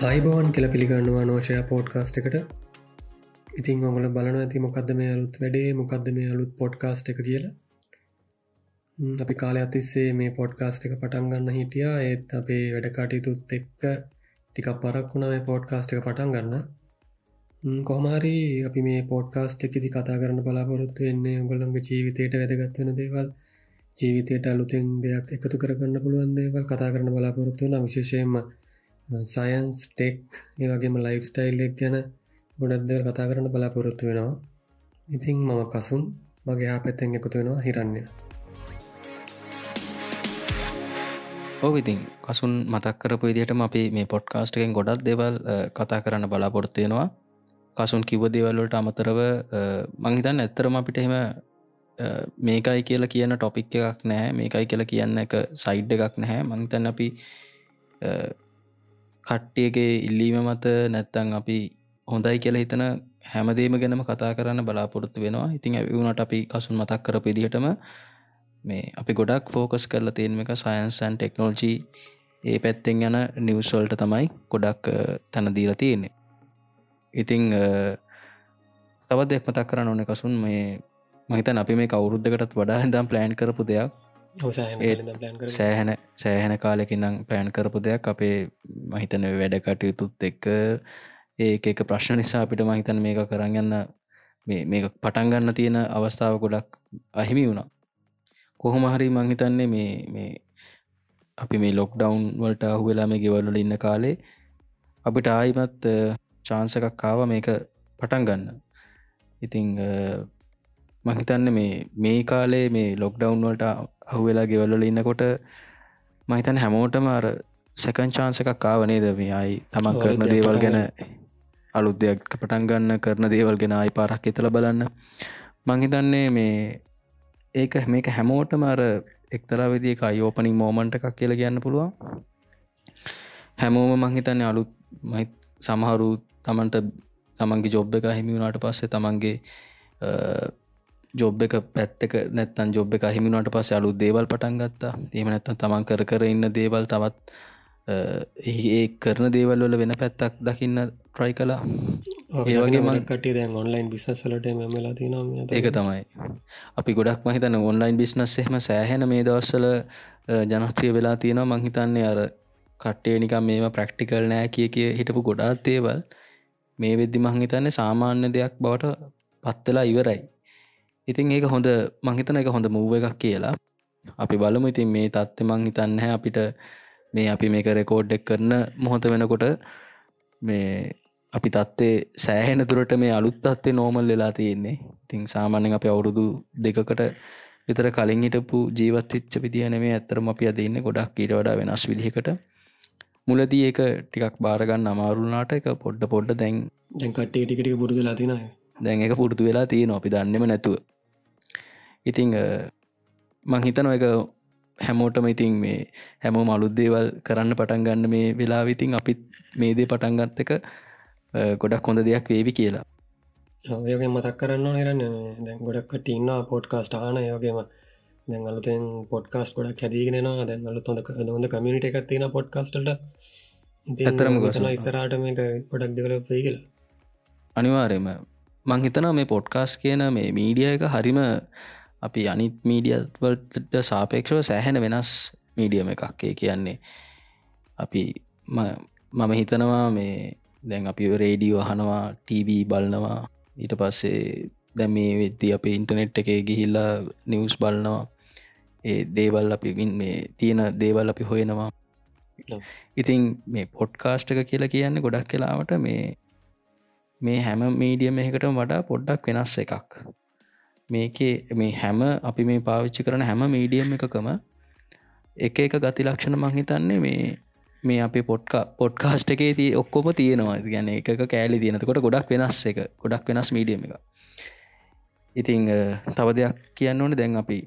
අයිබෝන් කියල පිළිගන්නවා නෝෂය පෝට්කාස්ට එකට. ඉතින් ඔගල බලන ඇති මොකක්ද මේ අලුත් වැඩේ මොකක්ද මේ අලුත් පොඩ්කාස්ට එක කියලා. අපි කාල අතිස්සේ මේ පොඩ්කාස්ට එක පටන් ගන්න හිටිය. ඒත් අපේ වැඩකාටයුතුත් එක්ක ටික පරක් වුණ මේ පෝඩ්කාස්ට එක පටන් ගන්න. කොහමාරි අපි මේ පෝඩ්කාස්ට එකෙදි කතා කරන්න බලාපොරොත්තු වෙන්නේ ඔගොල්ලඟ ජීවිතයට වැදගත්වෙන දේවල් ජීවිතයට අලුතෙන් දෙයක් එකතු කරගන්න පුළුවන් දේවල් කතා කරන්න බලාපොරොත්තු වන විශේෂයෙන්ම සයන්ස් ටෙක් ඒ වගේම ලයිෆ් ස්ටයිල් එක් ගැන ගොඩක්ද කතා කරන්න බලාපොරොත්තු වෙනවා. ඉතිං මම කසුන් මගේ ආ පැත්තෙන් එකතු වෙනවා හිරන්නේ. ඕවිතින් කසුන් මතක් කරපු විදිහටම අපි මේ පොඩ්කාස්ටකෙන් ගොඩක් දෙවල් කතා කරන්න බලාපොරොත්තුවෙනවා කසුන් කිව දේවල්ලට අමතරව මංහිතන් ඇත්තරම අපිට එහෙම මේකයි කියලා කියන ටොපික් එකක් නෑ මේකයි කියලා කියන්න එක සයිඩ් එකක් නැහැ. මංතැන් අපි කට්ටියගේ ඉල්ලීම මත නැත්තං අපි හොඳයි කියලා හිතන හැමදේම ගැනම කතා කරන්න බලාපොරොත්තු වෙනවා. ඉතින් ඇවිවුණට අපි කසුන් මතක් කර පිදිහටම මේ අපි ගොඩක් ෆෝකස් කරලා තියෙන එක සයන්සන් ටෙක්නෝජී ඒ පැත්තෙන් යන නිවස්වල්ට තමයි ගොඩක් තැනදීලා තියෙන්නේ. ඉතිං තවත් දෙයක් මතක් කරන්න ඕන කසුන්. මේ මහිතන් අපි මේ කවුරුද්ධකටත් වඩා හිදම් ප්ලෑන් කරපු දෙයක්. සෑහැන සෑහැන කාලෙකින්නම් ප්ලෑන් කරපු දෙයක් අපේ මහිතන වැඩ කටයුතුත් එක්ක ඒ එක ප්‍රශ්න නිසා අපිට මහිතන මේක කරන්න යන්න මේ පටන්ගන්න තියෙන අවස්ථාව ගොඩක් අහිමි වුණා. කොහොම හරි මංහිතන්නේ මේ මේ අපි මේ ලොක්ඩවන්් වලට අහු වෙලා මේ ගෙවල්ල ඉන්න කාලේ අපිට ආයිමත් චාන්සකක් කාව මේක පටන් ගන්න. ඉතිං මහිතන්න මේ මේ කාලේ මේ ලොක්ඩවන්් වලට අහුවෙලා ගෙවල්ල ඉන්නකොට මහිතන් හැමෝටම අර සැකන් චාන්ස එකක් කාවනේද මේ අයි තමන් කරන දේවල් ගැන අලුත් දෙයක් පටන් ගන්න කරන දේවල් ගෙන අයි පාරක් එතල බලන්න. මංහිතන්නේ මේ ඒක මේක හැමෝටම අර එක්තරා විදික අයෝපනින් මෝමන්ට එකක් කියල කියන්න පුළුවන්. හැමෝම මංහිතන්නේ අලුත් මයි සමහරු තමන්ට තමන්ගේ ජොබ් එක හිමි වුණට පස්සේ තමන්ගේ ජොබ් එක පැත්තක නැත්තන් ජොබ් එක හිමිුණට පස්ස අලු දේවල් පටන් ගත්තා. එම නැත්තන් තමන් කර කර ඉන්න දේවල් තවත් ඒ කරන දේවල් වල වෙන පැත්තක් දකින්න ට්‍රයි කලා ඒවගේ මකට දැන් ඔන්ලයින් බිසසලට මෙමලා තින ඒක තමයි. අපි ගොඩක් මහිතන ඔන්ලයින් බිස්නස් එහෙම සෑහෙන මේ දවස්සල ජනත්‍රිය වෙලා තියෙනවා. මංහිතන්නේ අර කට්ටේ නිකම් මේම ප්‍රක්ටිකල් නෑ කිය කිය හිටපු ගොඩාත් දේවල්. මේ වෙද්දි මංහිතන්නේ සාමාන්‍ය දෙයක් බවට පත්වෙලා ඉවරයි ඉතින් ඒක හොඳ මංහිතන එක හොඳ මූව එකක් කියලා. අපි බලමු. ඉතින් මේ තත්ත්ව මං හිතන්න අපිට මේ අපි මේක රෙකෝඩ්ඩක් කරන මොහොත වෙනකොට මේ අපි තත්වේ සෑහෙන තුරට මේ අලුත් අත්තේ නෝමල් වෙලා තියෙන්නේ. ඉතිං සාමාන්‍යෙන් අප අවුරුදු දෙකකට විතර කලින් හිටපු ජීවත්තිච්ච විදිහන මේ ඇත්තරම අපි අදන්න ගොඩක් ඊට වඩා වෙනස් විදිහකට. මුලදී ඒක ටිකක් බාරගන්න අමාරුනාට එක පොඩ්ඩ පොඩ්ඩ දැන් දැන්කටේ ටිකට පුරුදු ලතිනය දැන් එක පුරුදු වෙලා තියෙන අපි දන්නෙම නැතුව ඉතිං මං හිතනව එක හැමෝටම ඉතින් මේ හැමෝ මලුද්දේවල් කරන්න පටන් ගන්න මේ වෙලා විතින් අපිත් මේදේ පටන්ගත්ත එක ගොඩක් හොඳ දෙයක් වේවි කියලා. ඔයගේ මතක් කරන්න හිරන්න දැන් ගොඩක් ටින්න පොඩ්කාස්ට ආන යෝගේම දැන් අලුතෙන් පොඩ්කාස්ට ගොඩක් හැදීගෙනවා දැන් අලු හොඳ හොඳ කමිනිට එකක් තියෙන පොඩ්කාස්ටට ඇතරම ගොසන ඉස්සරාට මේක ගොඩක් දෙවලප කියලා. අනිවාරයම මං හිතන මේ පොඩ්කාස් කියන මේ මීඩිය එක හරිම අපි අනිත් මීඩියවල්ට සාපේක්ෂව සෑහෙන වෙනස් මීඩියම එකක්ේ කියන්නේ. අපි මම හිතනවා මේ දැන් අපි රේඩියෝ අහනවා ටීවී බලනවා. ඊට පස්සේ දැ මේ වෙද්දි අප ඉන්ටනෙට් එක ගිහිල්ලා නිවස් බලනවා. ඒ දේවල් අපි මේ තියෙන දේවල් අපි හොයනවා. ඉතින් මේ පොඩ්කාස්ටක කියලා කියන්න ගොඩක් කලාවට මේ මේ හැම මීඩියම එකට වඩා පොඩ්ඩක් වෙනස් එකක්. මේකේ මේ හැම අපි මේ පාවිච්චි කරන හැම මීඩියම් එකකම එක එක ගති ලක්ෂණ මංහිතන්නේ මේ මේ අපි පොට්කා පොඩ්කාස්ට් එකේ තිය ඔක්කොම තියෙනවා. ගැන එක කෑලි තියෙනකොට ගොඩක් වෙනස් එක ගොඩක් වෙනස් මීඩියම එක ඉතිං තව දෙයක් කියන්න ඕන. දැන් අපි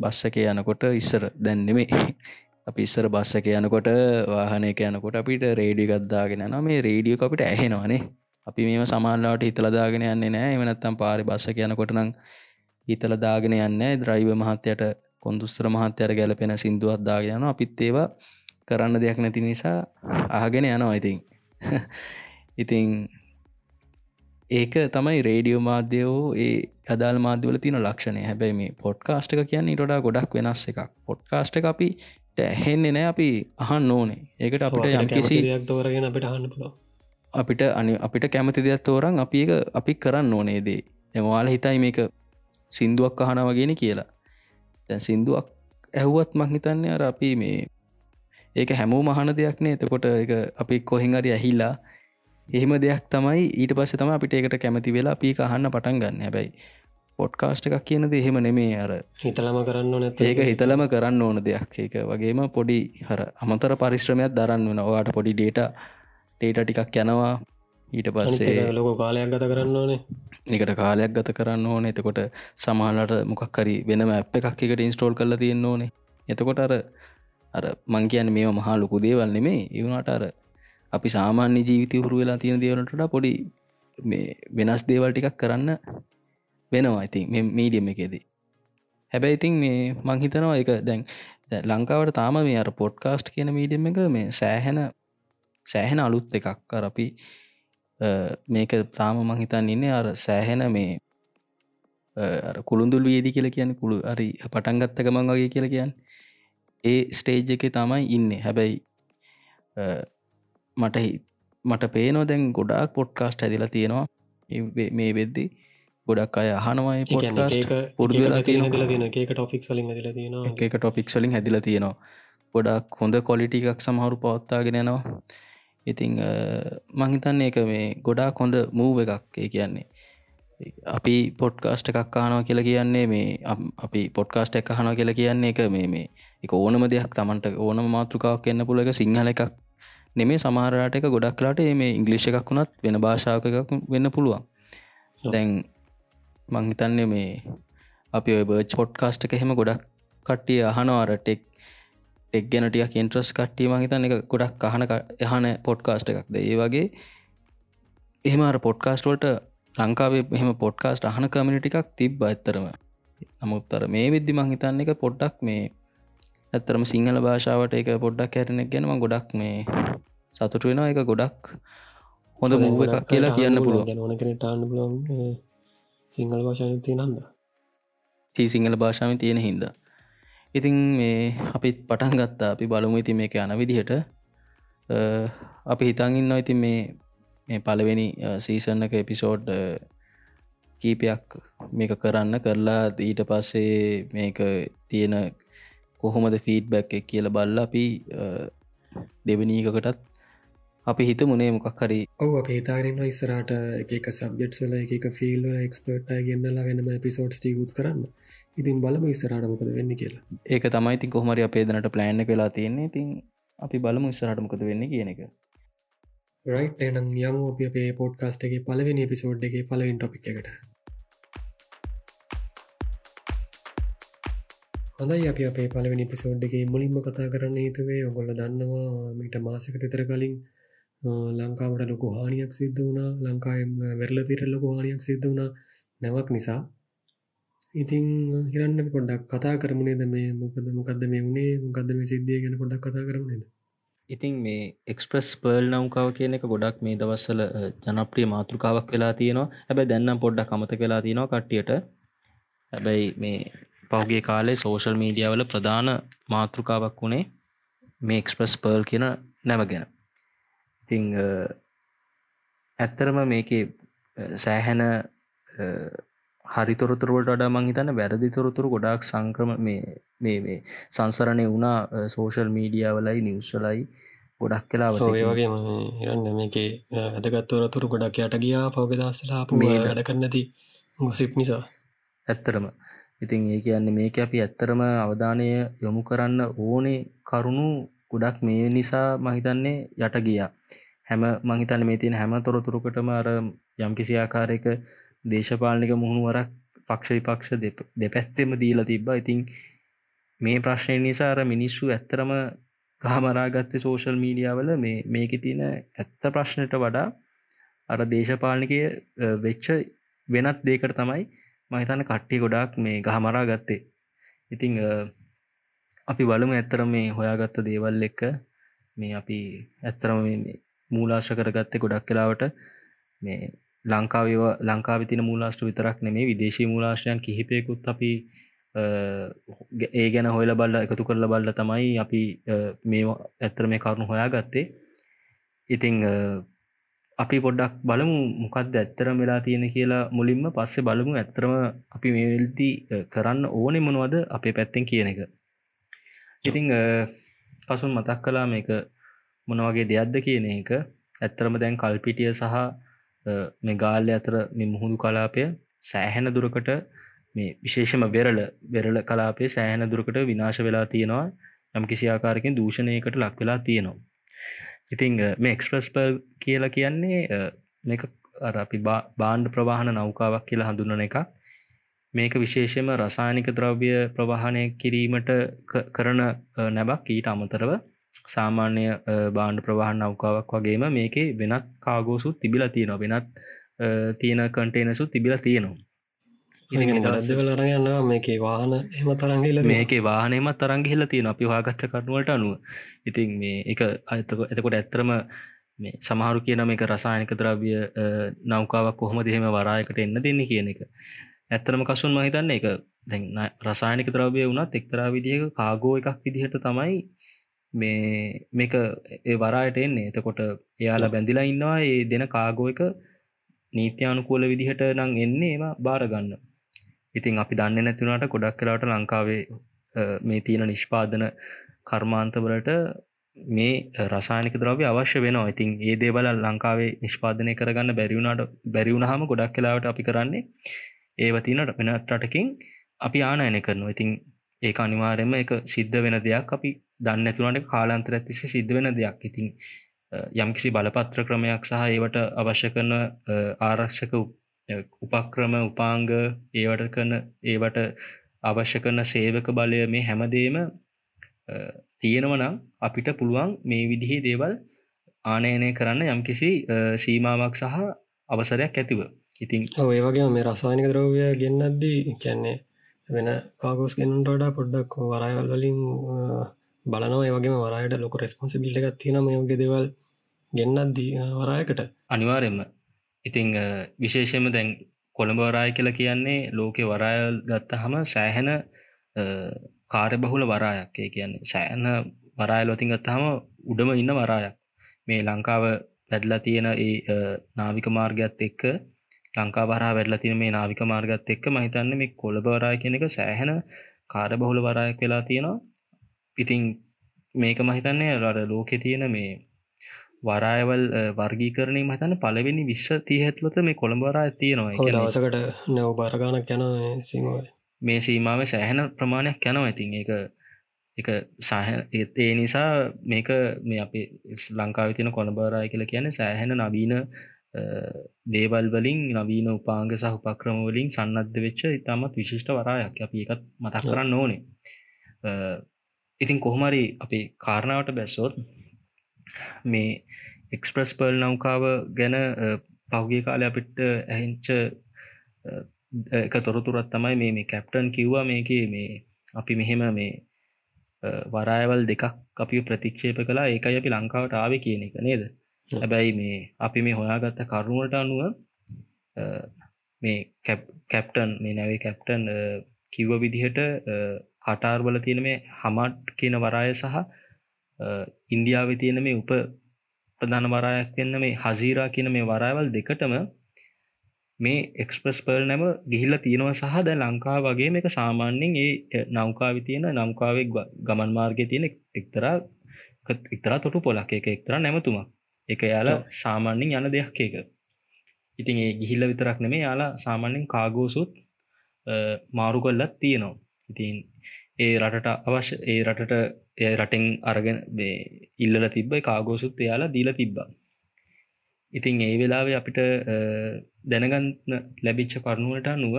බස්සක යනකොට ඉස්සර දැන්නෙමේ අපි ඉස්සර බස්සක යනකොට වාහනක යනකොට අපිට රේඩිය ගත්දාගෙන න මේ රේඩියෝ අපිට ඇහෙනවානේ අපි මේම සමාල්ලාට හිතලදාගෙන යන්නේ නෑ එමනත්තම් පාරි බස්සක යනකොට නම් හිතල දාගෙන යන්න ද්‍රයිව මහත්තයට කොන්දුස්ත්‍ර මහත්තයට ගැලපෙන සිින්දුවත් දාගෙන යන අපිත් ඒවා කරන්න දෙයක් නැති නිසා අහගෙන යනවා ඉතින්. ඉතිං ඒක තමයි රේඩියෝ මාධ්‍යයෝ ඒ අදාල් මාධ්‍යවල තින ලක්ෂණය. හැබැයි මේ පොඩ්කාස්ටක කියන්නේ ටඩා ගොඩක් වෙනස් එකක්. පොඩ්කාස්ට අපි ඇහෙන්නේ නෑ අපි අහන් ඕනේ. ඒකට අපිට යම්කිසි තෝරගෙන අපිට අහන්න පුළ අපිට අනි අපිට කැමති දෙයක් තෝරන් අපි එක අපි කරන්න ඕනේදේ එමවාල හිතයි මේක සින්දුවක් අහන වගෙන කියලා. දැන් සින්දුවක් ඇහුවත් මං හිතන්නේ අර අපි මේ ඒක හැමෝ මහන දෙයක්නේ එතකොට එක අපි කොහෙන් අරි ඇහිල්ලා එහෙම දෙයක් තමයි ඊට පස්ස තම අපිට ඒකට කැමති වෙලා අපි අහන්න පටන් ගන්න. හැබැයි පොඩ්කාස්ට එකක් කියනද එහෙම නෙමේ අර. හිතලම කරන්න නැත ඒක හිතලම කරන්න ඕන දෙයක්. ඒක වගේම පොඩි හර අමතර පරිශ්‍රමයක් දරන්න වන ඔයාට පොඩි ඩේට ඩේට ටිකක් යනවා. ඊට පස්සේ ලොක කාලයක් ගත කරන්න ඕනේ එකට කාලයක් ගත කරන්න ඕන. එතකොට සමහලට මොකක්කරි වෙනම ඇප් එකක් එකට ඉන්ස්ටෝල් කරල තියෙන්න ඕනේ. එතකොට අර අර මං කියන්න මේ මහා ලොකු දේවල් නෙමේ ඉවුණට අර අපි සාමාන්‍ය ජීවිතය හුරු වෙලා තියෙන දේවලට පොඩි මේ වෙනස් දේවල් ටිකක් කරන්න වෙනවා ඉතින් මේ මීඩියම් එකේදී. හැබැයි ඉතින් මේ මංහිතනවා එක දැන් ලංකාවට තාම මේ අර පොඩ්කාස්ට් කියන මීඩියම් එක මේ සෑහෙන සෑහෙන අලුත් එකක් අර අපි මේක තාම මංහිතන් ඉන්නේ අර සෑහෙන මේ කුළුඳුල් වේදි කියල කියන කුළු අරි පටන්ගත්තක මං වගේ කියල කියන්න. ඒ ස්ටේජ් එක තමයි ඉන්න. හැබැයි මට මට පේනෝ දැන් ගොඩාක් පොඩ්කාස්ට ඇදිලා තියෙනවා. මේ වෙද්දි ගොඩක් අය අහනවයි පොඩ්කාස්ට පුරදු වෙලා තියෙන එක ටොෆික් ලින් ල තියෙන එක ටොපික් වලින් හැදිල තියෙනවා. ගොඩක් හොඳ කොලිටි එකක් සමහරු පවත්තාගෙන යනවා ඉතිං මහිතන්න එක මේ ගොඩාක් හොඳ මූව එකක් ඒ කියන්නේ. අපි පොඩ්කාස්ට එකක් අහනවා කියලා කියන්නේ මේ අපි පොඩ්කාස්ට එක අහනවා කියලා කියන්නේ එක මේ මේ එක ඕනම දෙයක් තමන්ට ඕනම මාතෘකාවක් එන්න පුළ එක සිංහල එකක් නෙමේ සමහරට එක ගොඩක් කලාට මේ ඉංගලිෂ් එකක් වුණත් වෙන භාෂාවක එකක් වෙන්න පුළුවන්. දැන් මංහිතන්නේ මේ අපි ඔය බර්ච් පොඩ්කාස්ට එක හෙම ගොඩක් කට්ටිය අහනවාර ටෙක් එක් ගැනටිය කෙන්ට්‍රස් කට්ටිය මහිතන්න එක ගොඩක් අහන එහන පොඩ්කාස්ට එකක්ද ඒ වගේ එහෙම අර පොඩ්කාස්ටවලට ලංකාවේ මෙහම පොඩ්කාස්ට අහන කමිනිටි එකක් තිබ්බ ඇත්තරම නමුත්තර මේ විද්දි මංහිතන්න එක පොඩ්ඩක් මේ ඇත්තරම සිංහල භාෂාවට එක පොඩ්ඩක් කැරෙනෙක් ගැනම ගොඩක් මේ සතුට වෙනවා. එක ගොඩක් හොඳ මුව එකක් කියලා කියන්න පුළුව ඕන කෙනටාන්න බලන් සිංහල භාෂාය තිය නන්ද සිංහල භාෂාව තියෙන හින්ද ඉතින් මේ අපිත් පටන් ගත්තා. අපි බලමු ඉති මේක යන විදිහට. අපි හිතන්ඉන්න ඉතින් මේ මේ පළවෙනි සීසන්න එක එපිසෝඩ් කීපයක් මේක කරන්න කරලා ඊට පස්සේ මේක තියෙන කොහොමද ෆීඩ්බැක් එක කියල බල්ල අපි දෙවනීකකටත් අපි හිත මුණේ මොකක් හරි. ඔව අප හිතාරන්න ඉස්සරට එක සබ්ජෙට්ල එක ෆිල් එක්ස්පර්ට් ගන්නලා වෙනම පිසෝඩ්ස් ටිකුත් කරන්න. ඉතින් බලම ඉස්සරට මොකද වෙන්න කියලා. ඒක තමයි ති කොහමරි අපේ දනට ප්ලෑන්න වෙලා තියෙන්නේ. ඉතින් අපි බලමු ඉස්සරට මොකද වෙන්න කියන එක. රයිට් එනම් යම අප අපේ පෝඩ්කාස්ට එක පලවෙනි පිසෝඩ් එක පලවින් ටොපික් එකට. හොඳයි අපි අපේ පලවෙනි පිසෝඩ් එක මුලින්ම කතා කරන්න හිතුවේ ඔගොල්ල දන්නවා මීට මාසකට විතර කලින් ලංකාවට ලොකු හානියක් සිද්ධ වුණා. ලංකායම් වෙරල තිර ලොකු හානියක් සිද්ධ වුණා. නැවක් නිසා ඉතින් හිරන්න පොඩ්ඩක් කතා කරමුණේද මේ? මොකද මොකක්ද මේ වුණේ මොකක්ද මේ සිද්ධිය ගැන පොඩක් කතා කරමුණේද ඉතින් මේ එක්ස්ප්‍රස් පර්ල් නෞකාව කියන එක ගොඩක් මේ දවස්සල ජනප්‍රිය මාතෘකාවක් වෙලා තියෙනවා. හැබැයි දැන්නම් පොඩ්ඩක් අමත වෙලා තියෙනවා කට්ටියට. හැබැයි මේ පහුගේ කාලේ සෝෂල් මීඩියාවල ප්‍රධාන මාතෘකාවක් වුණේ මේ එක්ස්ප්‍රස් පර්ල් කියන නැවගෙන ඉතිං ඇත්තරම මේක සෑහැන හරිතොරතුරට වඩා මංහිතන්න වැරදි තොරතුරු ගොඩක් සංක්‍රම මේ සංසරණය වුණා සෝෂල් මීඩියාවලයි නිවස්සලයි ගොඩක් කලා වගේ හිරන්න මේක වැදගත්තවරතුරු ගොඩක් යට ගියා පවබෙදස්සලා මේ වැඩ කරන්නති ගොසිප් නිසා. ඇත්තරම ඉතින් ඒ කියන්නේ මේක අපි ඇත්තරම අවධානය යොමු කරන්න ඕනේ කරුණු ගොඩක් මේ නිසා මහිතන්නේ යට ගියා. හැම මහිතන්න මේ තියෙන හැම තොරතුරකටම අර යම්කිසි ආකාරයක දේශපාලනික මුහුණුවරක් පක්ෂ විපක්ෂ දෙපැත්තෙම දීලා තිබ්බා. ඉතින් මේ ප්‍රශ්නය නිසාර මිනිස්සු ඇත්තරම ගහමරාගත්ත සෝෂල් මීඩියාවල මේ මේක තියෙන ඇත්ත ප්‍රශ්නයට වඩා අර දේශපාලනිකය වෙච්ච වෙනත් දේකට තමයි මහිතන්න කට්ටි ගොඩක් මේ ගහමරා ගත්තේ ඉතිං අපි බලමු ඇත්තර මේ හොයාගත්ත දේවල් එක්ක මේ අපි ඇත්තරම මූලාශ්‍ර කරගත්තේ ගොඩක් කලාවට මේ ලංකාව ලංකා තින මූලාශ්‍ර විතරක් නෙමේ විදේශී මූලාශ්‍රයන් කිහිපයකුත් අපි ඒ ගැන හොයල බල්ල එකතු කරල බල්ල තමයි අපි මේ ඇත්තර මේ කරුණු හොයා ගත්තේ ඉතිං අපි පොඩ්ඩක් බලමු මොකක්ද ඇත්තරම වෙලා තියෙන කියලා මුලින්ම පස්සේ බලමු ඇත්තරම අපි මේවෙල්දී කරන්න ඕනෙ මොනවද අපේ පැත්තෙන් කියන එක. ඉතිං පසුන් මතක් කලා මේක මොනවගේ දෙයක්ද කියන එක. ඇත්තරම දැන් කල්පිටිය සහ මේ ගාල්ල අතර මෙ මුහුදු කලාපය සෑහැන දුරකට මේ විශේෂම වෙරල වෙරල කලාපේ සෑහන දුරකට විනාශ වෙලා තියෙනවා. යම් කිසි ආකාරකින් දූෂණයකට ලක් වෙලා තියෙනවා. ඉතිං මේ එක්ස්ප්‍රස් පල් කියලා කියන්නේ මේක අර අපි බාණ්ඩ ප්‍රවාහන නෞකාවක් කියලා හඳුන්නන එකක්. මේක විශේෂම රසායනික ද්‍රව්‍ය ප්‍රවාහනය කිරීමට කරන නැබක් ඊට අමතරව සාමාන්‍ය බාණ්ඩ ප්‍රවාහන් නෞකාවක් වගේම මේකේ වෙනත් කාගෝසුත් තිබිලා තියෙනවා. වෙනත් තියෙන කටේනසුත් තිබිලා තියෙනවා. දවසවල අරගන්නවා මේකේ වාහන එම තරංගිල මේකේ වාහනයම තරංගිහිල තියෙන අපි වාගත්ත කරනුවට අනුව. ඉතින් මේ එක අතක එතකොට ඇත්තරම මේ සමහරු කියන මේක රසායනික ද්‍රව්‍ය නෞකාවක් කොහොම දෙහෙම වරායකට එන්න දෙන්න කියන එක. ඇත්තරම කසුන් මහිතන්න එක දැන් රසායනික ද්‍රව්‍ය වුණත් එක්තරා විදිහක කාගෝ එකක් විදිහට තමයි මේ මේක වරායට එන්නේ. එතකොට එයාලා බැඳිලා ඉන්නවා. ඒ දෙන කාගෝ එක නීත්‍යානුකූල විදිහට නං එන්නේ ඒවා බාරගන්න ඉතින් අපි දන්න නැතිවුණට ගොඩක් කලාට ලංකාවේ මේ තියෙන නිෂ්පාදන කර්මාන්තවලට මේ රසානික ද්‍රව්‍ය අවශ්‍ය වෙනවා. ඉතින් ඒ දේවල ලංකාවේ නිෂ්පාදනය කරගන්න බැරිවුණට බැරිවුණ හම ගොඩක් කලාවට අපි කරන්නේ ඒව තිනට වෙන රටකින් අපි ආනයනය කරනවා. ඉතින් ඒ අනිවාරෙන්ම එක සිද්ධ වෙන දෙයක්. අපි දන්න ඇතුනට කාලාන්තර ඇතිස සිද්ධ වෙන දෙයක්. ඉතින් යම්කිසි බලපත්‍ර ක්‍රමයක් සහ ඒවට අවශ්‍ය කරන ආරක්ෂක උපක්‍රම උපාංග ඒවට කරන ඒවට අවශ්‍ය කරන සේවක බලය මේ හැමදේම තියෙනවනම් අපිට පුළුවන් මේ විදිහේ දේවල් ආනයනය කරන්න යම්කිසි සීමාවක් සහ අවසරයක් ඇතිව. ඉතින් ඒ වගේ මේ රසායනික ද්‍රව්‍ය ගෙන්න්නද්දී කැන්නේ වෙන කාගෝස් ගෙන්ට වඩා පොඩ්ඩක් වරයවල් වලින් බලනවා. ඒවගේ වරයට ලොක රෙස්පොන්සිබිල්ට එකක් තියෙන මේෝගේ දෙවල් ගෙන්න්නද්දී වරයකට. අනිවාරෙන්ම ඉතිං විශේෂම දැන් කොළඹ වරාය කියලා කියන්නේ ලෝකෙ වරායල් ගත්ත හම සෑහෙන කාරබහුල වරායක්. ඒ කියන්නේ සෑන වරායලොතින් ගත්තහම උඩම ඉන්න වරායක්. මේ ලංකාව වැඩලා තියෙන ඒ නාවික මාර්ගත් එක්ක ලංකා වරා වැඩලා තියෙන මේ නාවික මාර්ගත් එක්ක මහිතන්න මේ කොළඹ වරාය කියන එක සෑහෙන කාරබහුල වරායක් වෙලා තියෙනවා. ඉතිං මේක මහිතන්නේ රට ලෝකෙ තියෙන මේ වරායවල් වර්ගීකරණය මතන පලවෙනි විශ්ව තියහැත්ලත මේ කොළඹරා තියෙනවා. දවසකට නැව් බරගානක් යන සීමාව මේ සීමාව සෑහෙන ප්‍රමාණයක් යනවා. ඇතින් ඒක එක සහ ඒ නිසා මේක මේ අපේ ලංකාව තින කොළඹරාය කියල කියන සෑහෙන නවීන දේවල් වලින් නවීන උපාංග සහ උපක්‍රම වලින් සන්නද්ධ වෙච්ච ඉතාමත් විශිෂ්ට වරායක්. අපි එකත් මතක් කරන්න ඕනේ. ඉතින් කොහොමරි අපේ කාරණාවට බැස්සොත් මේ එක්ස්ප්‍රස් පර්ල් නෞකාව ගැන පහුගේ කාලය අපිට ඇහිංච එක තොරතුරත් තමයි මේ මේ කැප්ටන් කිව්වා මේක මේ අපි මෙහෙම මේ වරායවල් දෙකක් අපි ප්‍රතික්ෂේප කලා ඒකයි අපි ලංකාවට ආව කියන එක නේද හැබැයි මේ අපි මේ හොයාගත්ත කරුණුවට අනුව මේ කැප්ටන් මේ නැවේ කැප්ටන් කිව්ව විදිහට කටාර්වල තියෙන මේ හමට් කියන වරාය සහ ඉන්දියාව තියෙන මේ උප ප්‍රධාන වරායක් වෙන්න මේ හසීරා කියන මේ වරාවල් දෙකටම මේ එක්ස්ප්‍රස් පර්ල් නැම ගිහිල්ල තියෙනවා සහ ද ලංකා වගේ එක සාමාන්‍යෙන් ඒ නෞකාවි තියෙන නම්කාවෙක් ගමන් මාර්ගය තියෙන එක්තරා එක්තරා තොටු පොලක් එක එක්තරා නැමතුමක්. එක යාලා සාමාන්‍යෙන් යන දෙයක් එක ඉතින් ඒ ගිහිල්ල විතරක් නෙමේ යාලා සාමාන්‍යෙන් කාගෝසුත් මාරු කොල්ලත් තියෙනවා. ඉතින් ඒ රටට අවශ්‍ය ඒ රටට එය රටෙන් අරගෙන ඉල්ලල තිබ්බයි කාගෝසුත් එයාලා දීල තිබ්බා. ඉතින් ඒ වෙලාවේ අපිට දැනගන්න ලැබිච්ච කරුණුවට අනුව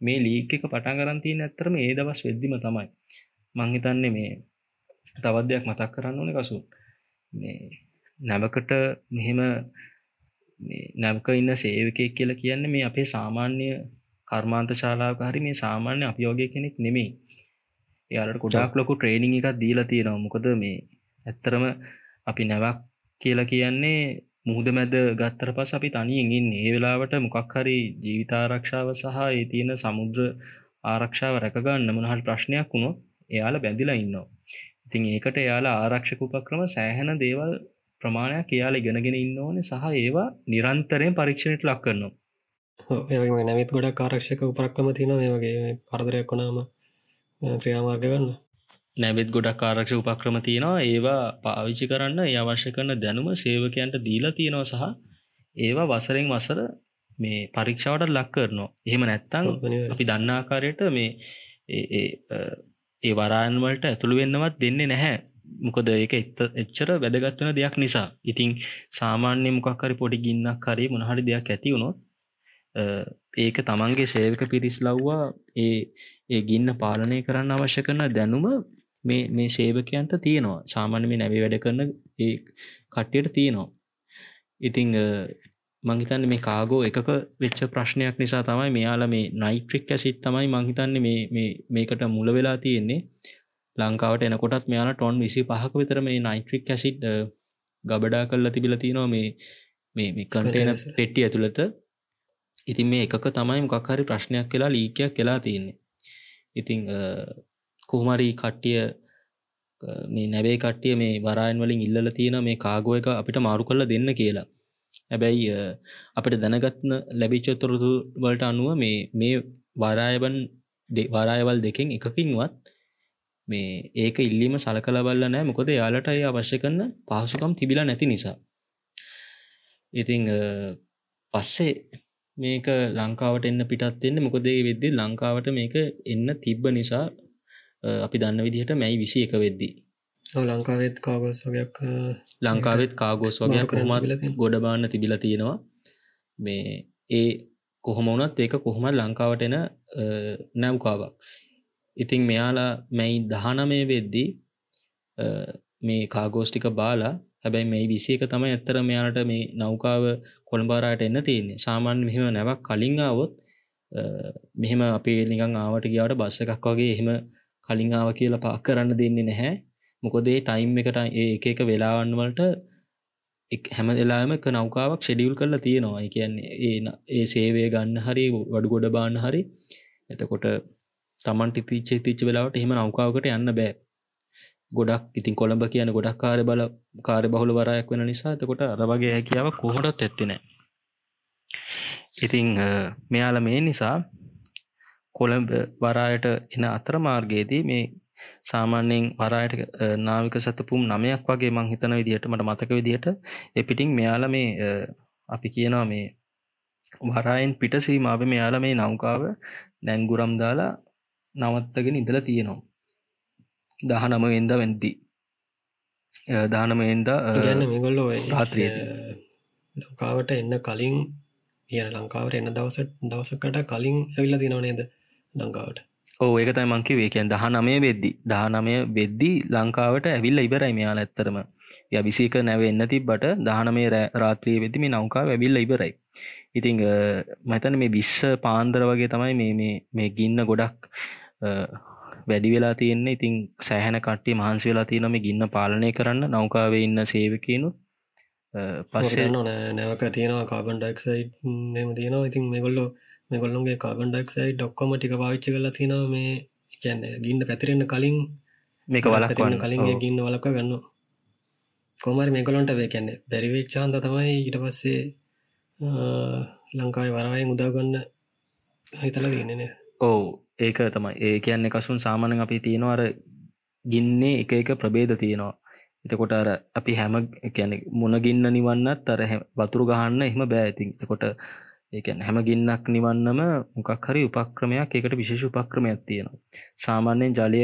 මේ ලීක එක පටන් කරන්තිය ඇත්තරම ඒ දවස් වෙද්දිම තමයි. මංහිතන්නේ මේ තවදයක් මතක් කරන්න ඕන කසු මේ නැවකට මෙහෙම නැවක ඉන්න සේවකය කියලා කියන්න මේ අපේ සාමාන්‍ය කර්මාන්ත ශාලාවක හරි මේ සාමාන්‍ය අපියෝගය කෙනෙක් නෙමෙයි. යාලට ගොඩක් ලොකු ට්‍රේනිං එකක් දීලා තියෙනවා. මොකද මේ ඇත්තරම අපි නැවක් කියලා කියන්නේ මුහද මැද ගත්තර පස් අපි තනියෙන් ඉන්න. ඒ වෙලාවට මොකක් හරි ජීවිතාරක්ෂාව සහ ඒ තියෙන සමුද්‍ර ආරක්ෂාව රැකගන්න මොනහල් ප්‍රශ්නයක් වුණො එයාල බැඳිලා ඉන්නවා. ඉතින් ඒකට එයාලා ආරක්ෂක උපක්‍රම සෑහෙන දේවල් ප්‍රමාණයක් එයාලා ඉගෙනගෙන ඉන්න ඕන සහ ඒවා නිරන්තරයෙන් පරීක්ෂණයට ලක් කරනවා. නැවිත් ගොඩක් ආරක්ෂක උපරක්කම තින මේ වගේ පරදරයක් වනාම ක්‍රියාමාර්ග ගන්න නැවෙත් ගොඩක් ආරක්ෂ උපක්‍රම තියෙනවා. ඒවා පාවිච්චි කරන්න ඒ අවශ්‍ය කරන දැනුම සේවකයන්ට දීලා තියෙනවා සහ ඒවා වසරෙන් වසර මේ පරීක්ෂාවට ලක් කරනවා. එහෙම නැත්තං අපි දන්නාකාරයට මේ ඒ වරාන්වලට ඇතුළු වෙන්නවත් දෙන්නේ නැහැ මොකද ඒක එත් එච්චර වැදගත්වන දෙයක් නිසා. ඉතිං සාමාන්‍ය මොකක්හරි පොඩි ගින්නක් හරි මොනහරි දෙයක් ඇති වුණොත් ඒක තමන්ගේ සේවක පිරිස් ලව්වා ඒ ඒ ගින්න පාලනය කරන්න අවශ්‍ය කරන දැනුම මේ මේ සේවකයන්ට තියෙනවා. සාමාන්‍ය මේ නැවි වැඩ කරන ඒ කට්ටියට තියෙනවා. ඉතිං මංහිතන්න මේ කාගෝ එකක වෙච්ච ප්‍රශ්නයක් නිසා තමයි මෙයාල මේ නයිට්‍රික් ඇසිත් තමයි මංහිතන්න මේකට මුල වෙලා තියෙන්නේ. ලංකාවට එනකොටත් මෙයාල ටොන් විසි පහක විතර මේ නයිට්‍රික් ඇසිට් ගබඩා කල්ල තිබිල තියෙනවා මේ මේ කටේන පෙට්ටි ඇතුළත. ඉතින් මේ එකක තමයි මොකක්හරි ප්‍රශ්නයක් කියලා ලීකයක් කියලා තියෙන්නේ. ඉතිං කොහමරී කට්ටිය මේ නැවේ කට්ටිය මේ වරායන් වලින් ඉල්ල තියෙන මේ කාගෝ එක අපිට මාරු කල්ල දෙන්න කියලා. හැබැයි අපට දැනගත්න ලැබිච්චොතුරතු වලට අනුව මේ මේ වරායබන් වරායවල් දෙකෙන් එකකින්වත් මේ ඒක ඉල්ලීම සලකල බල්ල නෑ මොකොද යාලට අය අවශ්‍ය කරන්න පහසුකම් තිබිලා නැති නිසා. ඉතිං පස්සේ මේක ලංකාවට එන්න පිටත් එන්න මොකදේ වෙද්දි ලංකාවට මේක එන්න තිබ්බ නිසා අපි දන්න විදිහට මැයි විසි එක වෙද්දී. ලංකාවෙත් කාගොස් වගයක් ලංකාවෙත් කාගෝස් වගේ කොහොමත් ගොඩබාන්න තිබිල තියෙනවා. මේ ඒ කොහොම වනත් ඒක කොහොමත් ලංකාවට එන නැව්කාවක් ඉතිං මෙයාලා මැයි දහනමය වෙද්දී මේ කාගෝස්ටික බාලා හැබැයි මේ විසි එක තමයි ඇත්තර මෙයාට මේ නෞකාව කොළඹාරයට එන්න තියන්නේ. සාමාන්‍ය මෙහෙම නැවක් කලින්ආවොත් මෙහෙම අපේ නිකං ආවට ගියාවට බස්ස එකක් වගේ එහෙම කලින් ආව කියලා පාක් කරන්න දෙන්නේ නැහැ. මොකොදේ ටයිම් එකට ඒ එක වෙලාවන්න වලට හැම දෙලාම එක නෞකාවක් ෂෙඩියුල් කරලා තියෙනවා. කියන්නේ ඒ ඒ සේවය ගන්න හරි වඩු ගොඩ බාන්න හරි. එතකොට තමන්ට තිච්ච තිච්ච වෙලාවට එහෙම නෞකාවකට යන්න බෑ. ගොඩක් ඉතින් කොළඹ කියන ගොඩක් කාර බල කාරය බහුල වරයක් වෙන නිසා එතකොට අරවගේ හැකියාව කොහොටත් ඇත්තිනෑ ඉතිං මෙයාල මේ නිසා කොළඹ වරායට එන අතර මාර්ගයේදී මේ සාමාන්‍යයෙන් වරායට නාවික සතපුම් නමයක් වගේ මං හිතන විදිහට මට මතක විදිහට එපිටිං මෙයාල මේ අපි කියනවා මේ වරායෙන් පිට සීමාව මෙයාල මේ නෞකාව නැංගුරම් දාලා නවත්තගෙන ඉඳල තියෙනවා. දහනමවෙන්ද වැන්දි දානමෙන්ද ගන්න මේගොල්ලෝ රාත්‍රිය. ලංකාවට එන්න කලින් කියන ලංකාවට එන්න දවස දවසකට කලින් ඇවිල්ල තිනව නේද ලංකාවට? ඕ ඒකතයි මංකිවේ කියන් දහනමය වෙද්දි. දහනමය වෙද්දි ලංකාවට ඇවිල්ල ඉවරයි මෙයාල ඇත්තරම ය විසික නැවෙන්න තිබ්බට දහනමේ රාත්‍රී වෙදි මේ නෞකා ඇවිල්ල ඉවරයි. ඉතිං මතන මේ විස්ස පාන්දර වගේ තමයි මේ මේ ගින්න ගොඩක් වැඩි වෙලා තියෙන්නේ. ඉතින් සෑහන කට්ටිය මහන්සි වෙලා තියෙන මේ ගින්න පාලනය කරන්න. නෞකාවේ ඉන්න සේවකයනු. පස්සේ නැවක තියෙනවා කාබන් ඩක්සයි් මෙම තියෙනවා. ඉතින් මෙගොල්ලෝ මෙගොල්ලුන්ගේ කාබන් ඩක්සයි ඩොක්කොම ටික පාවිච්චි කලා තිනවා මේ කියන්න ගින්න පැතිරෙන්න්න කලින්. මේක වලක්වන්න කලින් ගින්න වලක්ක ගන්න කොමරි මේගොලොන්ට වේ කියන්නේ බැරිවෙච්චාන්ත තමයි ඊට පස්සේ ලංකායි වරායෙන් උදාගන්න හිතල ගන්නන ඕ ඒක තමයි. ඒ කියන්නේ කසුන් සාමානන් අපි තියෙනවාර ගින්නේ එක එක ප්‍රබේද තියෙනවා. එතකොට අර අපි හැම කියන මුණගින්න නිවන්නත් අර වතුරු ගහන්න එහෙම බෑතින් එකොට ඒකැන් හැම ගින්නක් නිවන්නම මොකක් හරි උපක්‍රමයක් එකට විශේෂ උපක්‍රමයක් තියෙනවා. සාමාන්‍යයෙන් ජලය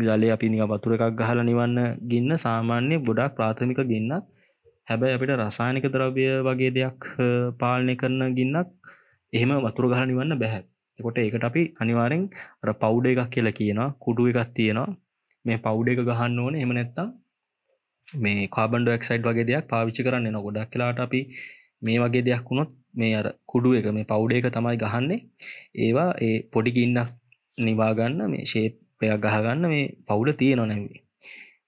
ජලය අපි නික වතුර එකක් ගහල නිවන්න ගින්න සාමාන්‍ය ගොඩක් ප්‍රාථමික ගින්නක්. හැබැයි අපිට රසායනික ද්‍රව්‍ය වගේ දෙයක් පාලනය කරන ගින්නක් එහෙම වතුර ගහ නිවන්න බැහැ කොට ඒකට අපි අනිවාරෙන් පවුඩ එකක් කියලා කියනවා කුඩු එකක් තියෙනවා. මේ පවුඩ එක ගහන්න ඕන. එම නැත්තම් මේ කාබන්ඩ එක්සයිඩ් වගේ දෙයක් පාවිච්චි කරන්න න ගොඩක් කියලාට අපි මේ වගේ දෙයක් වුණොත් මේ අර කුඩු එක මේ පවුඩ එක තමයි ගහන්නේ. ඒවා ඒ පොඩි ගින්නක් නිවාගන්න මේ ශේපයක් ගහගන්න මේ පවුල තියෙන නැවේ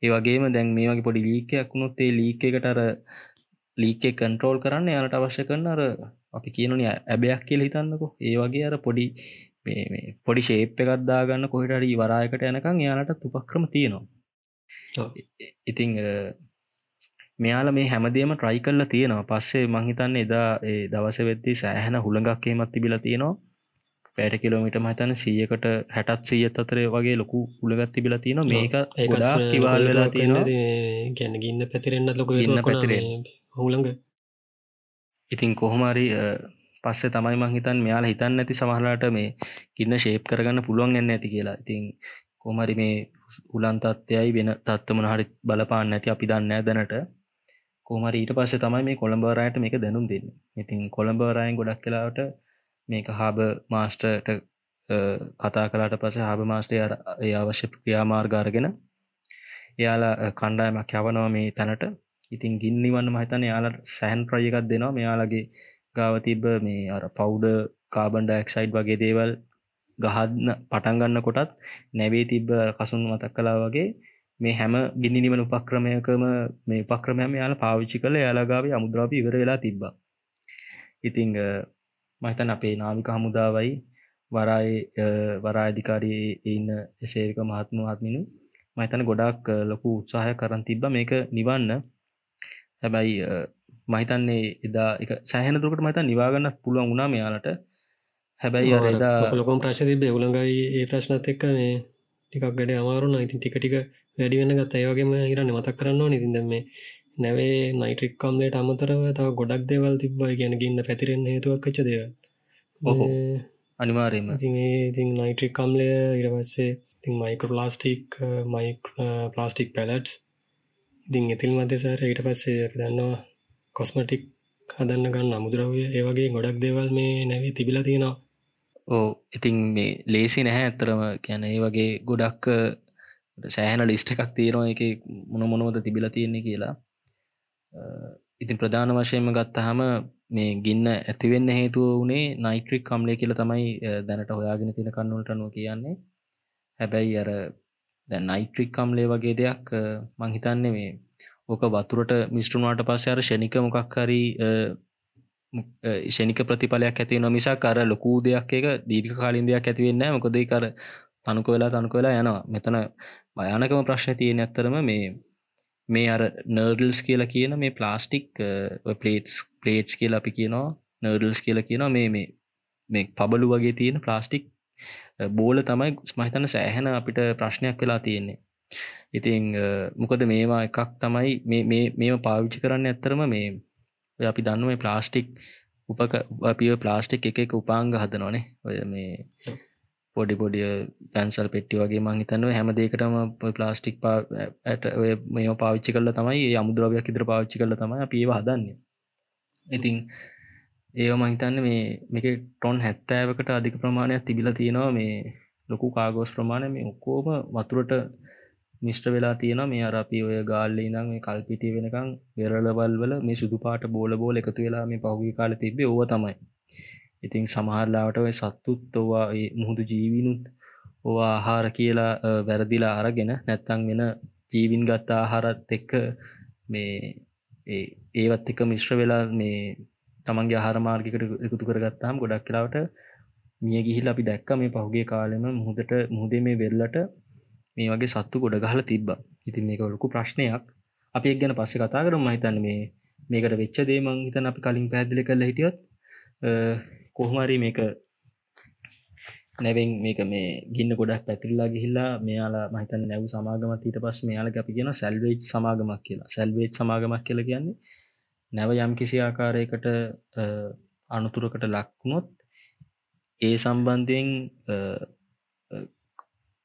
ඒ වගේම දැන් මේ වගේ පොඩි ලීකයක් වුණොත් ඒ ලීක එකට අර ලීක කන්ට්‍රෝල් කරන්න යාලට අවශ්‍ය කරන අර අපි කියනන ඇබයක් කියල හිතන්නකො. ඒ වගේ අර පොඩි පොඩි ශේප් එකත් දාගන්න කොහිටරි වරායකට යනකං යාලට උපක්‍රම තියෙනවා. ඉතිං මෙයාල මේ හැමදේම ට්‍රයි කල්ල තියෙනවා. පස්සේ මංහිතන්න එදා දවස වෙද්දි සෑහෙන හුළඟක් හෙමත් තිබිල තියෙනවා. පෑට කිලෝමිට මහිතන සියකට හැටත් සීයත් අතරේ වගේ ලොකු උළගත් තිබිල තියෙන මේක ගොඩා කිවල් වෙලා තියෙනවා. ගැන ගින්න පැතිරෙන්න්න ලොක පැතිරෙන් හුළඟ ඉතින් කොහොමරි පස්සේ තමයි මංහිතන් මෙයාල හිතන්න ඇති සමහලාට මේ ගින්න ශේප් කරගන්න පුළුවන් එන්න ඇති කියලා. ඉතින් කොමරි මේ උලන් තත්ත්යයි වෙන තත්වමන හරි බලපාන්න ඇති අපි දන්න දැනට. කොහමරි ඊට පස්සේ තමයි මේ කොළඹරයට මේක දැනුම් දෙන්න. ඉතින් කොළඹරයන් ගොඩක් කලාවට මේක හාබ මාස්ටර්ට කතා කලාට පස හාබ මාස්ටය ඒ අවශ්‍ය ක්‍රියාමාර්ගාරගෙන එයාලා කණ්ඩායමක් යවනවා මේ තැනට. ඉතින් ගින්නිවන්න මහිතන යාලට සැහන් ප්‍රයකත් දෙනවා. මෙයාලගේ ගාව තිබ්බ මේ අර පවුඩ කාබන්ඩක්සයිඩ් වගේ දේවල් ගහදන්න පටන්ගන්න කොටත් නැවේ තිබ්බ කසුන් මතක් කලා වගේ මේ හැම ගිනිනිවන උපක්‍රමයකම මේ උපක්‍රමයම යාල පාවිච්චි කළ යාලගාව අමුද්‍රාපි ඉවර වෙලා තිබ්බ. ඉතිං මහිතන් අපේ නාමික හමුදාවයි වරාය වරාධිකාරී ඉන්න එසේක මහත්ම ආත්මිනු මහිතන ගොඩක් ලොකු උත්සාහය කරන් තිබ්බ. මේක නිවන්න. හැබැයි මහිතන්නේ එදා එක සෑහන දුරකට මත නිවාගන්න පුළුවන් වුණා මෙයාලට. හැබැයි අර එදා ලොකොම් ප්‍රශ් තිබේ උළඟයි ඒ ප්‍රශ්නත් එක්ක මේ ටිකක් ගඩ අමාරුන ඉතින් ටික ටික වැඩි වෙන ගත් ඒවගේම හිරන්න මතක් කරන්න නිතින්ද මේ නැවේ නයිට්‍රික් කම්ලේට අමතරව තව ගොඩක් දේවල් තිබ්බයි ගැන ගන්න පැතිරෙන් හේතුවක් කච්ච දෙව ඔහු අනිවාරයම ඉතින් නයිට්‍රික් කම්ලය ඉරවස්සේ ඉතින් මයික ප්ලාස්ටික් මයි ප්ලාස්ටික් පැලට්ස් ඉතින් එතිල් මධ්‍යසාර ඊට පස්සේ අපි දන්නවා කොස්මටික් හදන්න ගන්න අමුදුරවය ඒවගේ ගොඩක් දේවල් මේ නැවේ තිබිලා තියෙනවා. ඕ ඉතින් මේ ලේසි නැහැ ඇත්තරම කියැන ඒ වගේ ගොඩක් සෑහන ලිස්ට එකක් තියෙනවා එක මොන මොනවද තිබිල තියෙන්නේ කියලා. ඉතින් ප්‍රධාන වශයෙන්ම ගත්තහම මේ ගින්න ඇතිවෙන්න හේතුව වනේ නයිට්‍රික් කම්ලේ කියල තමයි දැනට හොයාගෙන තින කන්නුවලටනුව කියන්නේ. හැබැයි අර නයිට්‍රික් කම්ලේ වගේ දෙයක් මංහිතන්නේ මේ ඕක වතුරට මිස්ට්‍රනාට පස්ස අර ෂණික මොකක්හරි ෂණික ප්‍රතිඵලයක් ඇති නොමිසා කර ලොකූ දෙයක් එක දීර්ක කාලින් දෙයක් ඇතිවෙන්න මොකොදයි කර තනුක වෙලා තනුක වෙලා යනවා. මෙතන භයානකම ප්‍රශ්න තියෙන ඇත්තරම මේ මේ අර නර්ඩල්ස් කියලා කියන මේ ප්ලාස්ටික් පලේටස් පලේට්ස් කියල අපි කියනවා නර්ඩල්ස් කියලා කියනවා මේ මේ මේ පබලු වගේ තියෙන ප්ලාස්ටික් බෝල තමයි ස්මහිතන සෑහෙන අපිට ප්‍රශ්නයක් වෙලා තියෙන්නේ. ඉතිං මොකද මේවා එකක් තමයි මේම පාවිච්චි කරන්න ඇත්තරම මේ අපි දන්න මේ ප්ලාස්ටික් උපක අපිය ප්ලාස්ටික් එක එක උපාංග හදනවනේ. ඔය මේ පොඩි පොඩිය පැන්සල් පෙට්ටි වගේ මං හිතන්නුව හැම දෙකටම ප්ලාස්ටික් ඇට ඔය මේ පාවිච්චි කරල තමයි අමුද්‍රවයක් ඉදිර පාවිච්චි කරල තමයි අපිඒ හදන්නේ. ඉතිං ඒව මහිතන්න මේ මේක ටොන් හැත්තෑවකට අධික ප්‍රමාණයක් තිබිල තියෙනවා. මේ ලොකු කාගෝස් ප්‍රමාණය මේ ඔක්කෝම වතුරට මිෂ්ට වෙලා තියෙන මේ අරපි ඔය ගාල්ල ඉනම් මේ කල්පිටිය වෙනකං වෙරලවල් වල මේ සුදු පාට බෝල බෝල එකතු වෙලා මේ පහුගි කාල තිබේ ඕව තමයි. ඉතින් සමහරලාවට ඔය සත්තුත් ඔවා මුහුදු ජීවිනුත් ඕවා ආහාර කියලා වැරදිලා අරගෙන නැත්තං වෙන ජීවින් ගත්තා ආහාරත් එක්ක මේ ඒවත් එක මිශ්‍ර වෙලා මේ තමන්ගේ ආහාර මාර්ගිකට එකතු කරගත්තාම් ගොඩක් කලාවට මිය ගිහිල් අපි දැක්ක මේ පහුගේ කාලෙම මුහදට මුහදේ මේ වෙල්ලට මේ වගේ සත්තු ගොඩ ගහල තිබ්බ. ඉතින් මේක ලොකු ප්‍රශ්නයක්. අපි එක් ගැන පස්ස කතා කරම. හිතන්න මේ මේකට වෙච්ච දේමං හිතන අපි කලින් පැදිලි කල හිටියොත් කොහොමරි මේක නැවෙන් මේක මේ ගින්න ගොඩක් පැතිල්ලා ගිහිල්ලා මෙයාලා මහිතන් නැව් සමාගමත් ඊට පස් මෙයාල අපි කියෙන සැල්වේජ් සමාගමක් කියලා. සැල්වේජ් සමාගමක් කියල කියන්නේ නැව යම් කිසි ආකාරයකට අනුතුරකට ලක්වුණොත් ඒ සම්බන්ධයෙන්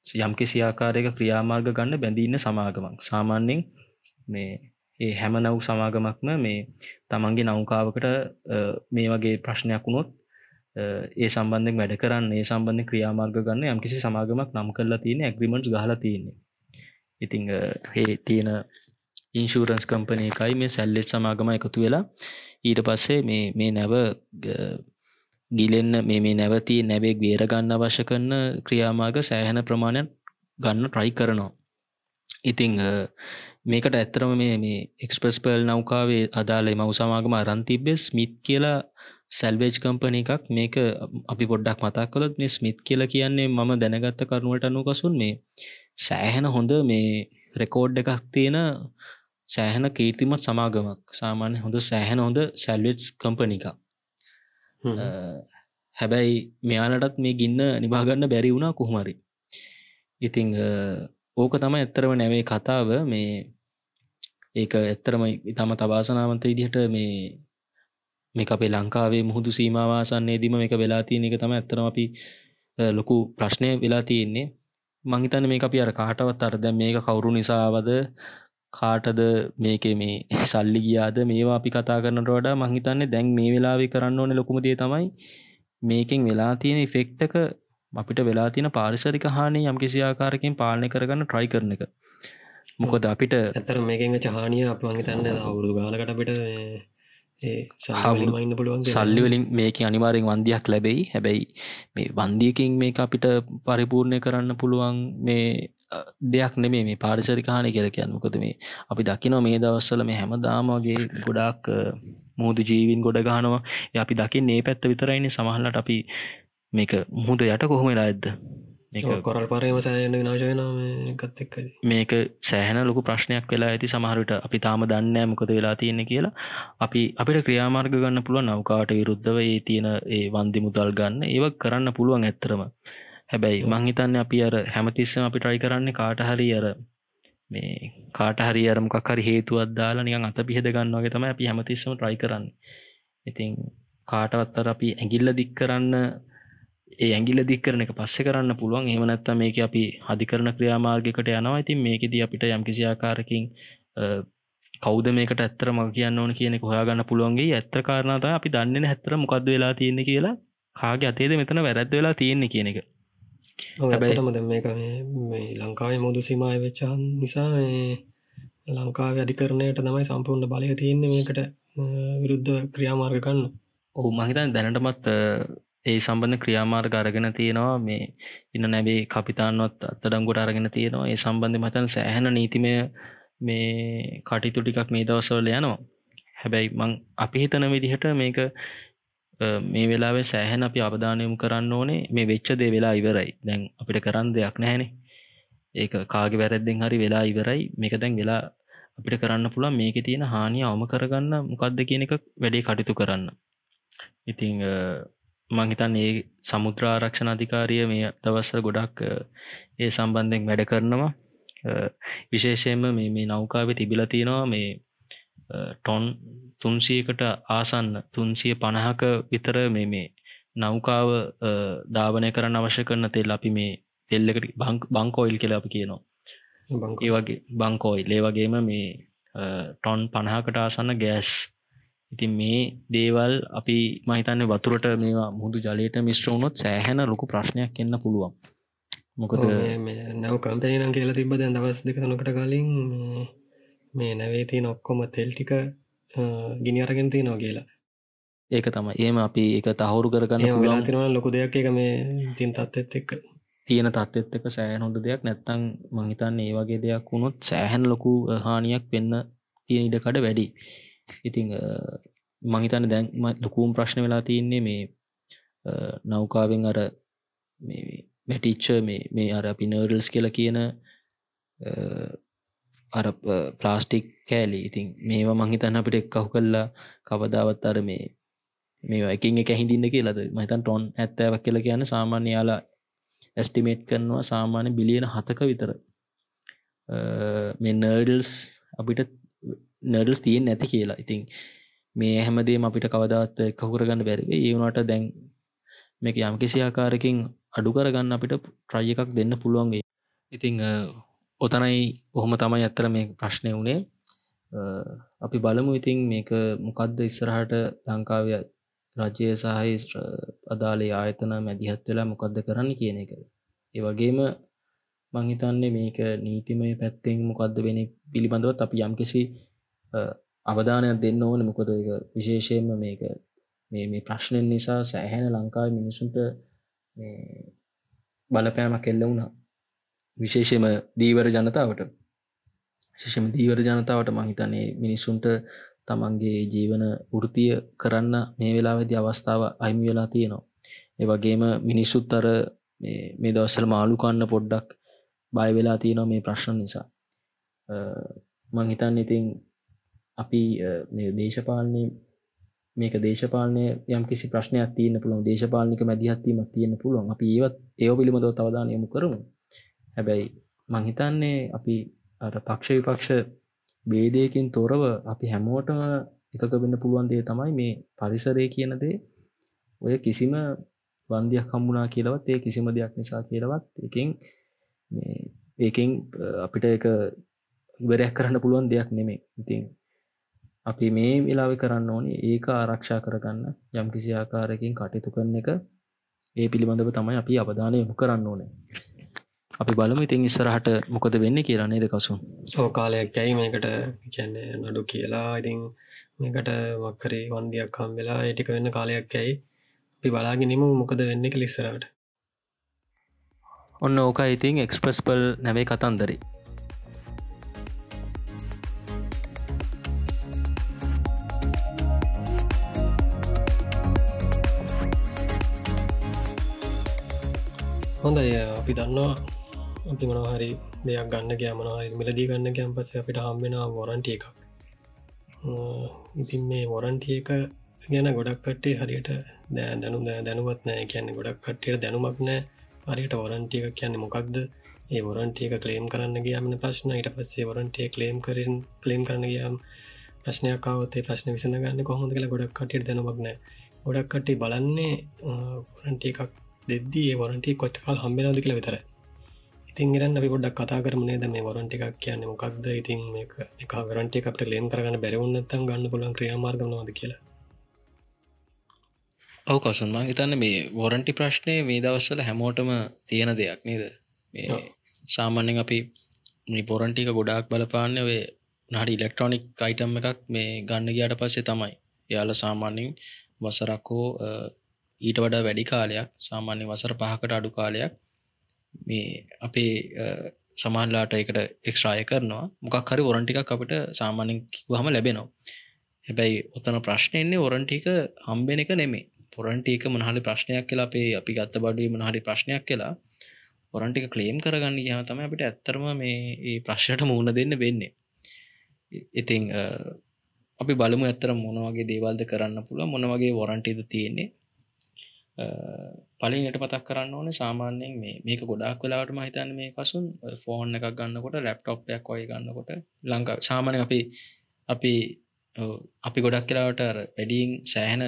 යම් කිසි ආකාරයක ක්‍රියාමාර්ග ගන්න බැඳීන්න සමාගමක්. සාමාන්‍යෙන් මේ ඒ හැම නව් සමාගමක්ම මේ තමන්ගේ නෞකාවකට මේ වගේ ප්‍රශ්නයක් වුණොත් ඒ සම්බන්ධෙන් වැඩ කරන්න ඒ සම්බන්ධ ක්‍රියාමාර්ග ගන්න යම් කිසි සමාගමක් නම් කරලා තියෙන ඇග්‍රිමෙන්ට් ගහලා තියෙන්නේ. ඉතිං හේ තියෙන ඉන්ශූරන්ස් කම්පනය එකයි මේ සැල්ලෙට් සමාගම එකතු වෙලා. ඊට පස්සේ මේ මේ නැව ගිලෙන්න මේ මේ නැවති නැබෙක් බේරගන්න අවශ්‍ය කරන ක්‍රියාමාර්ග සෑහන ප්‍රමාණයක් ගන්න ට්‍රයි කරනවා. ඉතිං මේකට ඇත්තරම මේ මේ එක්ස්ප්‍රස් පර්ල් නෞකාවේ අදාලේ මවසමාගම අරන්තිබ්බෙ ස්මිත් කියලා සැල්වේජ් කම්පන එකක්. මේක අපි පොඩ්ඩක් මතක් කළොත් මේ ස්මිත් කියල කියන්නේ මම දැනගත්ත කරුණුවට අනුකසුන් මේ සෑහෙන හොඳ මේ රෙකෝඩ් එකක් තියෙන සෑහෙන කීර්තිමත් සමාගමක්. සාමාන්‍ය හොඳ සෑහෙන හොඳ සැල්වෙට්ස් කම්පනික හැබැයි මෙයාලටත් මේ ගින්න නිබාගන්න බැරි වුණා කොහමරි. ඉතිං ඕක තම ඇත්තරම නැවේ කතාව. මේ ඒක ඇත්තරම ඉතම තවාසනාවන්ත විදිහට මේ මේ අපේ ලංකාවේ මුහුදු සීමවාසන්නේ දීම මේක වෙලා තියෙන එක තම ඇත්තරම අපි ලොකු ප්‍රශ්නය වෙලා තියෙන්නේ. මංහිතන්න මේ අපි අර කාටවත් අර දැ මේක කවුරු නිසාවද කාටද මේක මේ සල්ලි ගියාද මේවා අපි කතා කරනට වඩා මහිතන්නේ දැන් මේ වෙලාවෙ කරන්න ඕන ලොකුමදේ තමයි මේකෙන් වෙලා තියෙන ඉෆෙක්ටක අපිට වෙලා තියෙන පාරිසරික හානි යම් කිසි ආකාරකින් පාලනය කරගන්න ට්‍රයි කරන එක. මොකොද අපිට ඇතර මේකෙන් චහානිය අප මහිතන්න අවුරුදු ගානකට අපිට සල්ලිවලින් මේක අනිවාරෙන් වන්දියක් ලැබෙයි. හැබැයි මේ වන්දියකින් මේක අපිට පරිපූර්ණය කරන්න පුළුවන් මේ දෙයක් නෙමේ මේ පාරිසරිකාන කියල කියන්න. මොකද මේ අපි දකිනව මේ දවස්සල මේ හැම දාමගේ ගොඩක් මුහුදු ජීවින් ගොඩ ගානවා අපි දකිින් ඒ පැත්ත විතරයින්නේ සමහල්ලට අපි මේක මුහුද යට කොහොමලා ඇද්ද? කොරල් පරයම සෑන නාශයන ගත් එක් මේක සෑහන ලොකු ප්‍රශ්නයක් වෙලා ඇති. සමහරට අපි තාම දන්න මොකද වෙලා තියෙන කියලා. අපි අපිට ක්‍රියාමාර්ග ගන්න පුළුවන් නෞකාට විරුද්ධව ඒ තියෙන ඒ වන්දි මුදල් ගන්න. ඒව කරන්න පුළුවන් ඇත්තරම හැබැයි මංහිතන්න අපි අර හැමතිස්සම අපි ට්‍රයි කරන්න කාට හරි අර මේ කාට හරි අරමකක් හරි හේතුවත් දාලා නිකන් අත පිහෙද ගන්නවගේ තම අපි හැමතිස්සම ට්‍රයි කරන්න. ඉතින් කාටවත්තර අපි ඇගිල්ල දික් කරන්න ඒ ඇගිල දික්කරන එක පස්සෙ කරන්න පුළුවන්. එහම නැත්ත මේක අපි අධිකරන ක්‍රියාමාර්ගකට යනවා. ඉතින් මේකෙද අපිට යම්කිසි ආකාරකින් කෞද මේකට ඇත්තර මග කියන්න ඕන කියනෙ හොයාගන්න පුළුවන්ගේ ඇත්ත කාරණතාව අපි දන්න හැත්තර මොකක්ද වෙලා තියෙන කියලා. කාගේ අතේද මෙතන වැරැද්ද වෙලා තියෙන්නේ කියන එක හැබැයිමද මේක ලංකාවේ මුදු සිමය වෙච්චාන් නිසා ලංකාව අධිකරණයට තමයි සම්පූර්ණ බලය තියෙන්නේ මේකට විරුද්ධ ක්‍රියාමාර්ග කන්න ඔහු මහිතන් දැනටමත් ඒ සම්බන්ධ ක්‍රියාමාර්ග අරගෙන තියෙනවා. මේ ඉන්න නැබේ කපිතාන්වත් අත්තඩංගුට අරගෙන තියෙනවා. ඒ සම්බන්ධ මතන් සෑහන නීතිමය මේ කටිතු ටිකක් මේ දවසවල යනවා. හැබැයි මං අපි හිතන විදිහට මේක මේ වෙලාවේ සෑහන අපි අවධානයමු කරන්න ඕනේ. මේ වෙච්ච දේ වෙලා ඉවරයි. දැන් අපිට කරන්න දෙයක් නැහැනේ. ඒක කාගේ වැරැද්දෙන් හරි වෙලා ඉවරයි. මේක දැන් වෙලා අපිට කරන්න පුළුවන් මේක තියෙන හානිය අවම කරගන්න මොකක්ද කියන එක වැඩේ කටයුතු කරන්න. ඉතිං මංහිතන් ඒ සමුද්‍රාරක්ෂණ අධිකාරිය මේ දවස්සර ගොඩක් ඒ සම්බන්ධයෙන් වැඩ කරනවා. විශේෂයෙන්ම මේ මේ නෞකාව තිබිල තියෙනවා මේ ටොන් තුන්සියකට ආසන්න තුන්සිය පණහක විතර මේ මේ නෞකාව ධාවනය කරන්න අවශ්‍ය කරන තෙල් අපි මේ තෙල්ලකට බංකෝයිල් කියලා අපි කියනවා. ඒ වගේ බංකෝයිල් ඒ වගේම මේ ටොන් පණහකට ආසන්න ගෑස්. ඉතින් මේ දේවල් අපි මහිතන්න වතුරට මේවා මුහුදු ජලයට මිශ්‍ර වුණොත් සෑහැන ලොකු ප්‍රශ්නයක් එන්න පුළුවන්. මොකද නැව කම්පනනම් කියලා තිබ දැන් දවස් දෙක තනකට කලින් මේ නැවේති නොක්කොම තෙල්ටික ගිනි අරගෙන තියනවා කියලා. ඒක තමයි. ඒම අපි එක තහවුරු කරගන්න වෙලා තිරවන ලොකු දෙයක් එක මේ තින් තත්ත් එක්ක. තියෙන තත්ත්ත් එක සෑහන් හොඳ දෙයක්. නැත්තං මහිතන්න ඒ වගේ දෙයක් වුණොත් සෑහැන් ලොකු හානියක් වෙන්න තියෙන ඉඩකඩ වැඩි. ඉතිං මහිතන්න දැන් ලොකුම් ප්‍රශ්න වෙලා තියන්නේ මේ නෞකාවෙන් අර මැටිච්ච මේ අර අපි නර්ඩල්ස් කියලා කියන අර ප්ලාස්ටික් කෑලි. ඉතින් මේවා මහිතන්න අපිට එක්කහු කල්ලා කවදාවත් අර මේ මේ එකින් එක හිදින්න කියලද? මහිතන් ටොන් ඇත්තෑවක් කියල කියන සාමාන්‍ය යාලා ඇස්ටිමේට් කරනවා සාමාන්‍ය බිලියන හතක විතර. මේ නර්ඩල්ස් අපිට නර්ඩල්ස් තියෙන් නැති කියලා. ඉතින් මේ හැමදේ අපිට කවදාත් කහුරගන්න බැරිවේ ඒවුණට දැන් මේක යම් කිසි ආකාරකින් අඩු කරගන්න අපිට ට්‍රයි එකක් දෙන්න පුළුවන්ගේ ඉතිං ඔතනයි ඔහොම තමයි ඇත්තර මේ ප්‍රශ්නය වුණේ අපි බලමු ඉතින් මේක මොකක්ද ඉස්සරහට ලංකාව රජය සහහි අදාලේ ආයතන මැදිහත් වෙලා මොකක්ද කරන්න කියන එක. ඒ වගේම මංහිතන්නේ මේක නීතිමය පැත්තෙන් මොකක්ද වෙන පිළිබඳවත් අපි යම්කිසි අවධානයක් දෙන්න ඕන. මොකද එක විශේෂයෙන්ම මේක මේ මේ ප්‍රශ්නයෙන් නිසා සෑහැන ලංකාව මිනිසුන්ට බලපෑමක් එල්ල වුණා. විශේෂම දීවර ජනතාවට. ශිෂම දීවර ජනතාවට මහිතනේ මිනිස්සුන්ට තමන්ගේ ජීවන වෘතිය කරන්න මේ වෙලාවෙදි අවස්ථාව අයිමි වෙලා තියෙනවා. ඒවගේම මිනිස්සුත් අර මේ දවස්සල මාළුකන්න පොඩ්ඩක් බය වෙලා තියෙනවා මේ ප්‍රශ්න නිසා. මංහිතන් ඉතින් අපි දේශපාලනය මේක දේශපාලනය යම් කිසි ප්‍රශ්නයක් තියන්න පුළුවන් දේශපාලනික මැදිහත්වීමක් තියෙන පුළුවන් අපි ඒවත් ඒව පිළිබඳව තවදාන යමු කරමු. හැබැයි මංහිතන්නේ අපි අර පක්ෂ විපක්ෂ බේදයකින් තොරව අපි හැමෝටම එකක වෙන්න පුළුවන් දේ තමයි මේ පරිසරය කියන දේ. ඔය කිසිම වන්දියක් හම්බුනා කියලවත් ඒ කිසිම දෙයක් නිසා කියලවත් එකින් ඒකින් අපිට එක ඉවරයක් කරන්න පුළුවන් දෙයක් නෙමේ ඉතින් අපි මේ වෙලාව කරන්න ඕනේ ඒක ආරක්ෂා කරගන්න යම් කිසි ආකාරයකින් කටයුතු කරන එක. ඒ පිළිබඳව තමයි අපි අවධානය යොමු කරන්න ඕනේ. අපි බලමු ඉතින් ඉස්සරහට මොකද වෙන්න කියලා නේද කසුන් ඕ කාලයක් ඇයි මේකට. කියන්නේ නඩු කියලා. ඉතින් මේකට වක්කරේ වන්දියක් කම් වෙලා ඒටික වෙන්න කාලයක් ඇයි අපි බලාගෙනම මොකද වෙන්න කලිස්සරට ඔන්න ඕක ඉතින් එක්ස්ප්‍රස්පල් නැවේ කතන්දරේ. හොඳයි අපි දන්නවා අපි මනහරි දෙයක් ගන්න ගෑ මනහරි මිලදී ගන්න ගෑම් පස අපිට හම්බෙන වොරන්ටිය එකක්. ඉතින් මේ වොරන්ටිය එක ගැන ගොඩක් කට්ටේ හරියට දෑ දැනු දැනුවත් නෑ. කියන්න ගොඩක් කට්ටියට දැනුමක් නෑ. හරියට වොරන්ටිය එක කියන්නේ මොකක්ද? ඒ වොරන්ටිය එක කලේම් කරන්න ගයාමන ප්‍රශ්න. ඊට පස්සේ වොරන්ටිය කලේම් කරින් කලේම් කරන්න ගයාම් ප්‍රශ්නයකාවතේ ප්‍රශ්න විසඳ ගන්න කොහොඳ කළ ගොඩක් කටියට දැනුමක් නෑ. ගොඩක් කට්ටි බලන්නේ වොරන්ටිය එකක් දෙද්දී ඒ වොරන්ටි කොච්චකාල් හම්බෙනද කියල විතර ඉතින් ගරන්න අපි ගොඩක් කතා කරමනේද මේ වොරන්ටි එකක් කියන්නේ මොකක්ද ඉතින් මේ එක වරන්ටි අපට ලේම් කරගන්න බැරවුන්නත්තන් ගන්න පුලන් ක්‍රියමාර්ගනවාද කියලා? ඔව කසුන් මං හිතන්න මේ වොරන්ටි ප්‍රශ්නය මේ දවස්සල හැමෝටම තියෙන දෙයක් නේද? මේ සාමාන්‍යෙන් අපි මේ පොරන්ටික ගොඩාක් බලපාන්න ඔය නහට ඉලෙක්ට්‍රොනික් අයිටම් එකක් මේ ගන්න ගයාට පස්සේ තමයි. යාල සාමාන්‍යෙන් වසරක්කෝ ඊට වඩා වැඩි කාලයක් සාමාන්‍ය වසර පහකට අඩු කාලයක් මේ අපේ සමාන්ලාට එකට එක්ෂ්‍රාය කරනවා. මොකක් හරි ඔරන්ටිකක් අපිට සාමාන්‍යෙන් කිවහම ලැබෙනවා. හැබැයි ඔතන ප්‍රශ්නයන්නේ ඔරන්ටික හම්බෙන එක නෙමේ පොරන්ටික මනහලි ප්‍රශ්නයක් කියලා අපේ අපි ගත්ත බඩුවේ මනහරි ප්‍රශ්නයක් කියලා ඔරන්ටික කලේම් කරගන්න යම තම අපිට ඇත්තරම මේ ප්‍රශ්නයට මුහුණ දෙන්න වෙන්නේ. ඉතිං අපි බලමු ඇත්තර මොනවගේ දේවල්ද කරන්න පුළුව මොනවගේ වොරන්ටිද තියෙන්නේ. පලින්ට පතක් කරන්න ඕන සාමාන්‍යයෙන් මේ මේක ගොඩක් වෙලාට මහිතන්න මේ පසුන් ෆෝන් එකක් ගන්නකොට ලැප්ටොප්යක් ඔය ගන්නකොට ලංකා සාමානය අපි අපි අපි ගොඩක් කියලාවට වැඩියෙන් සෑහන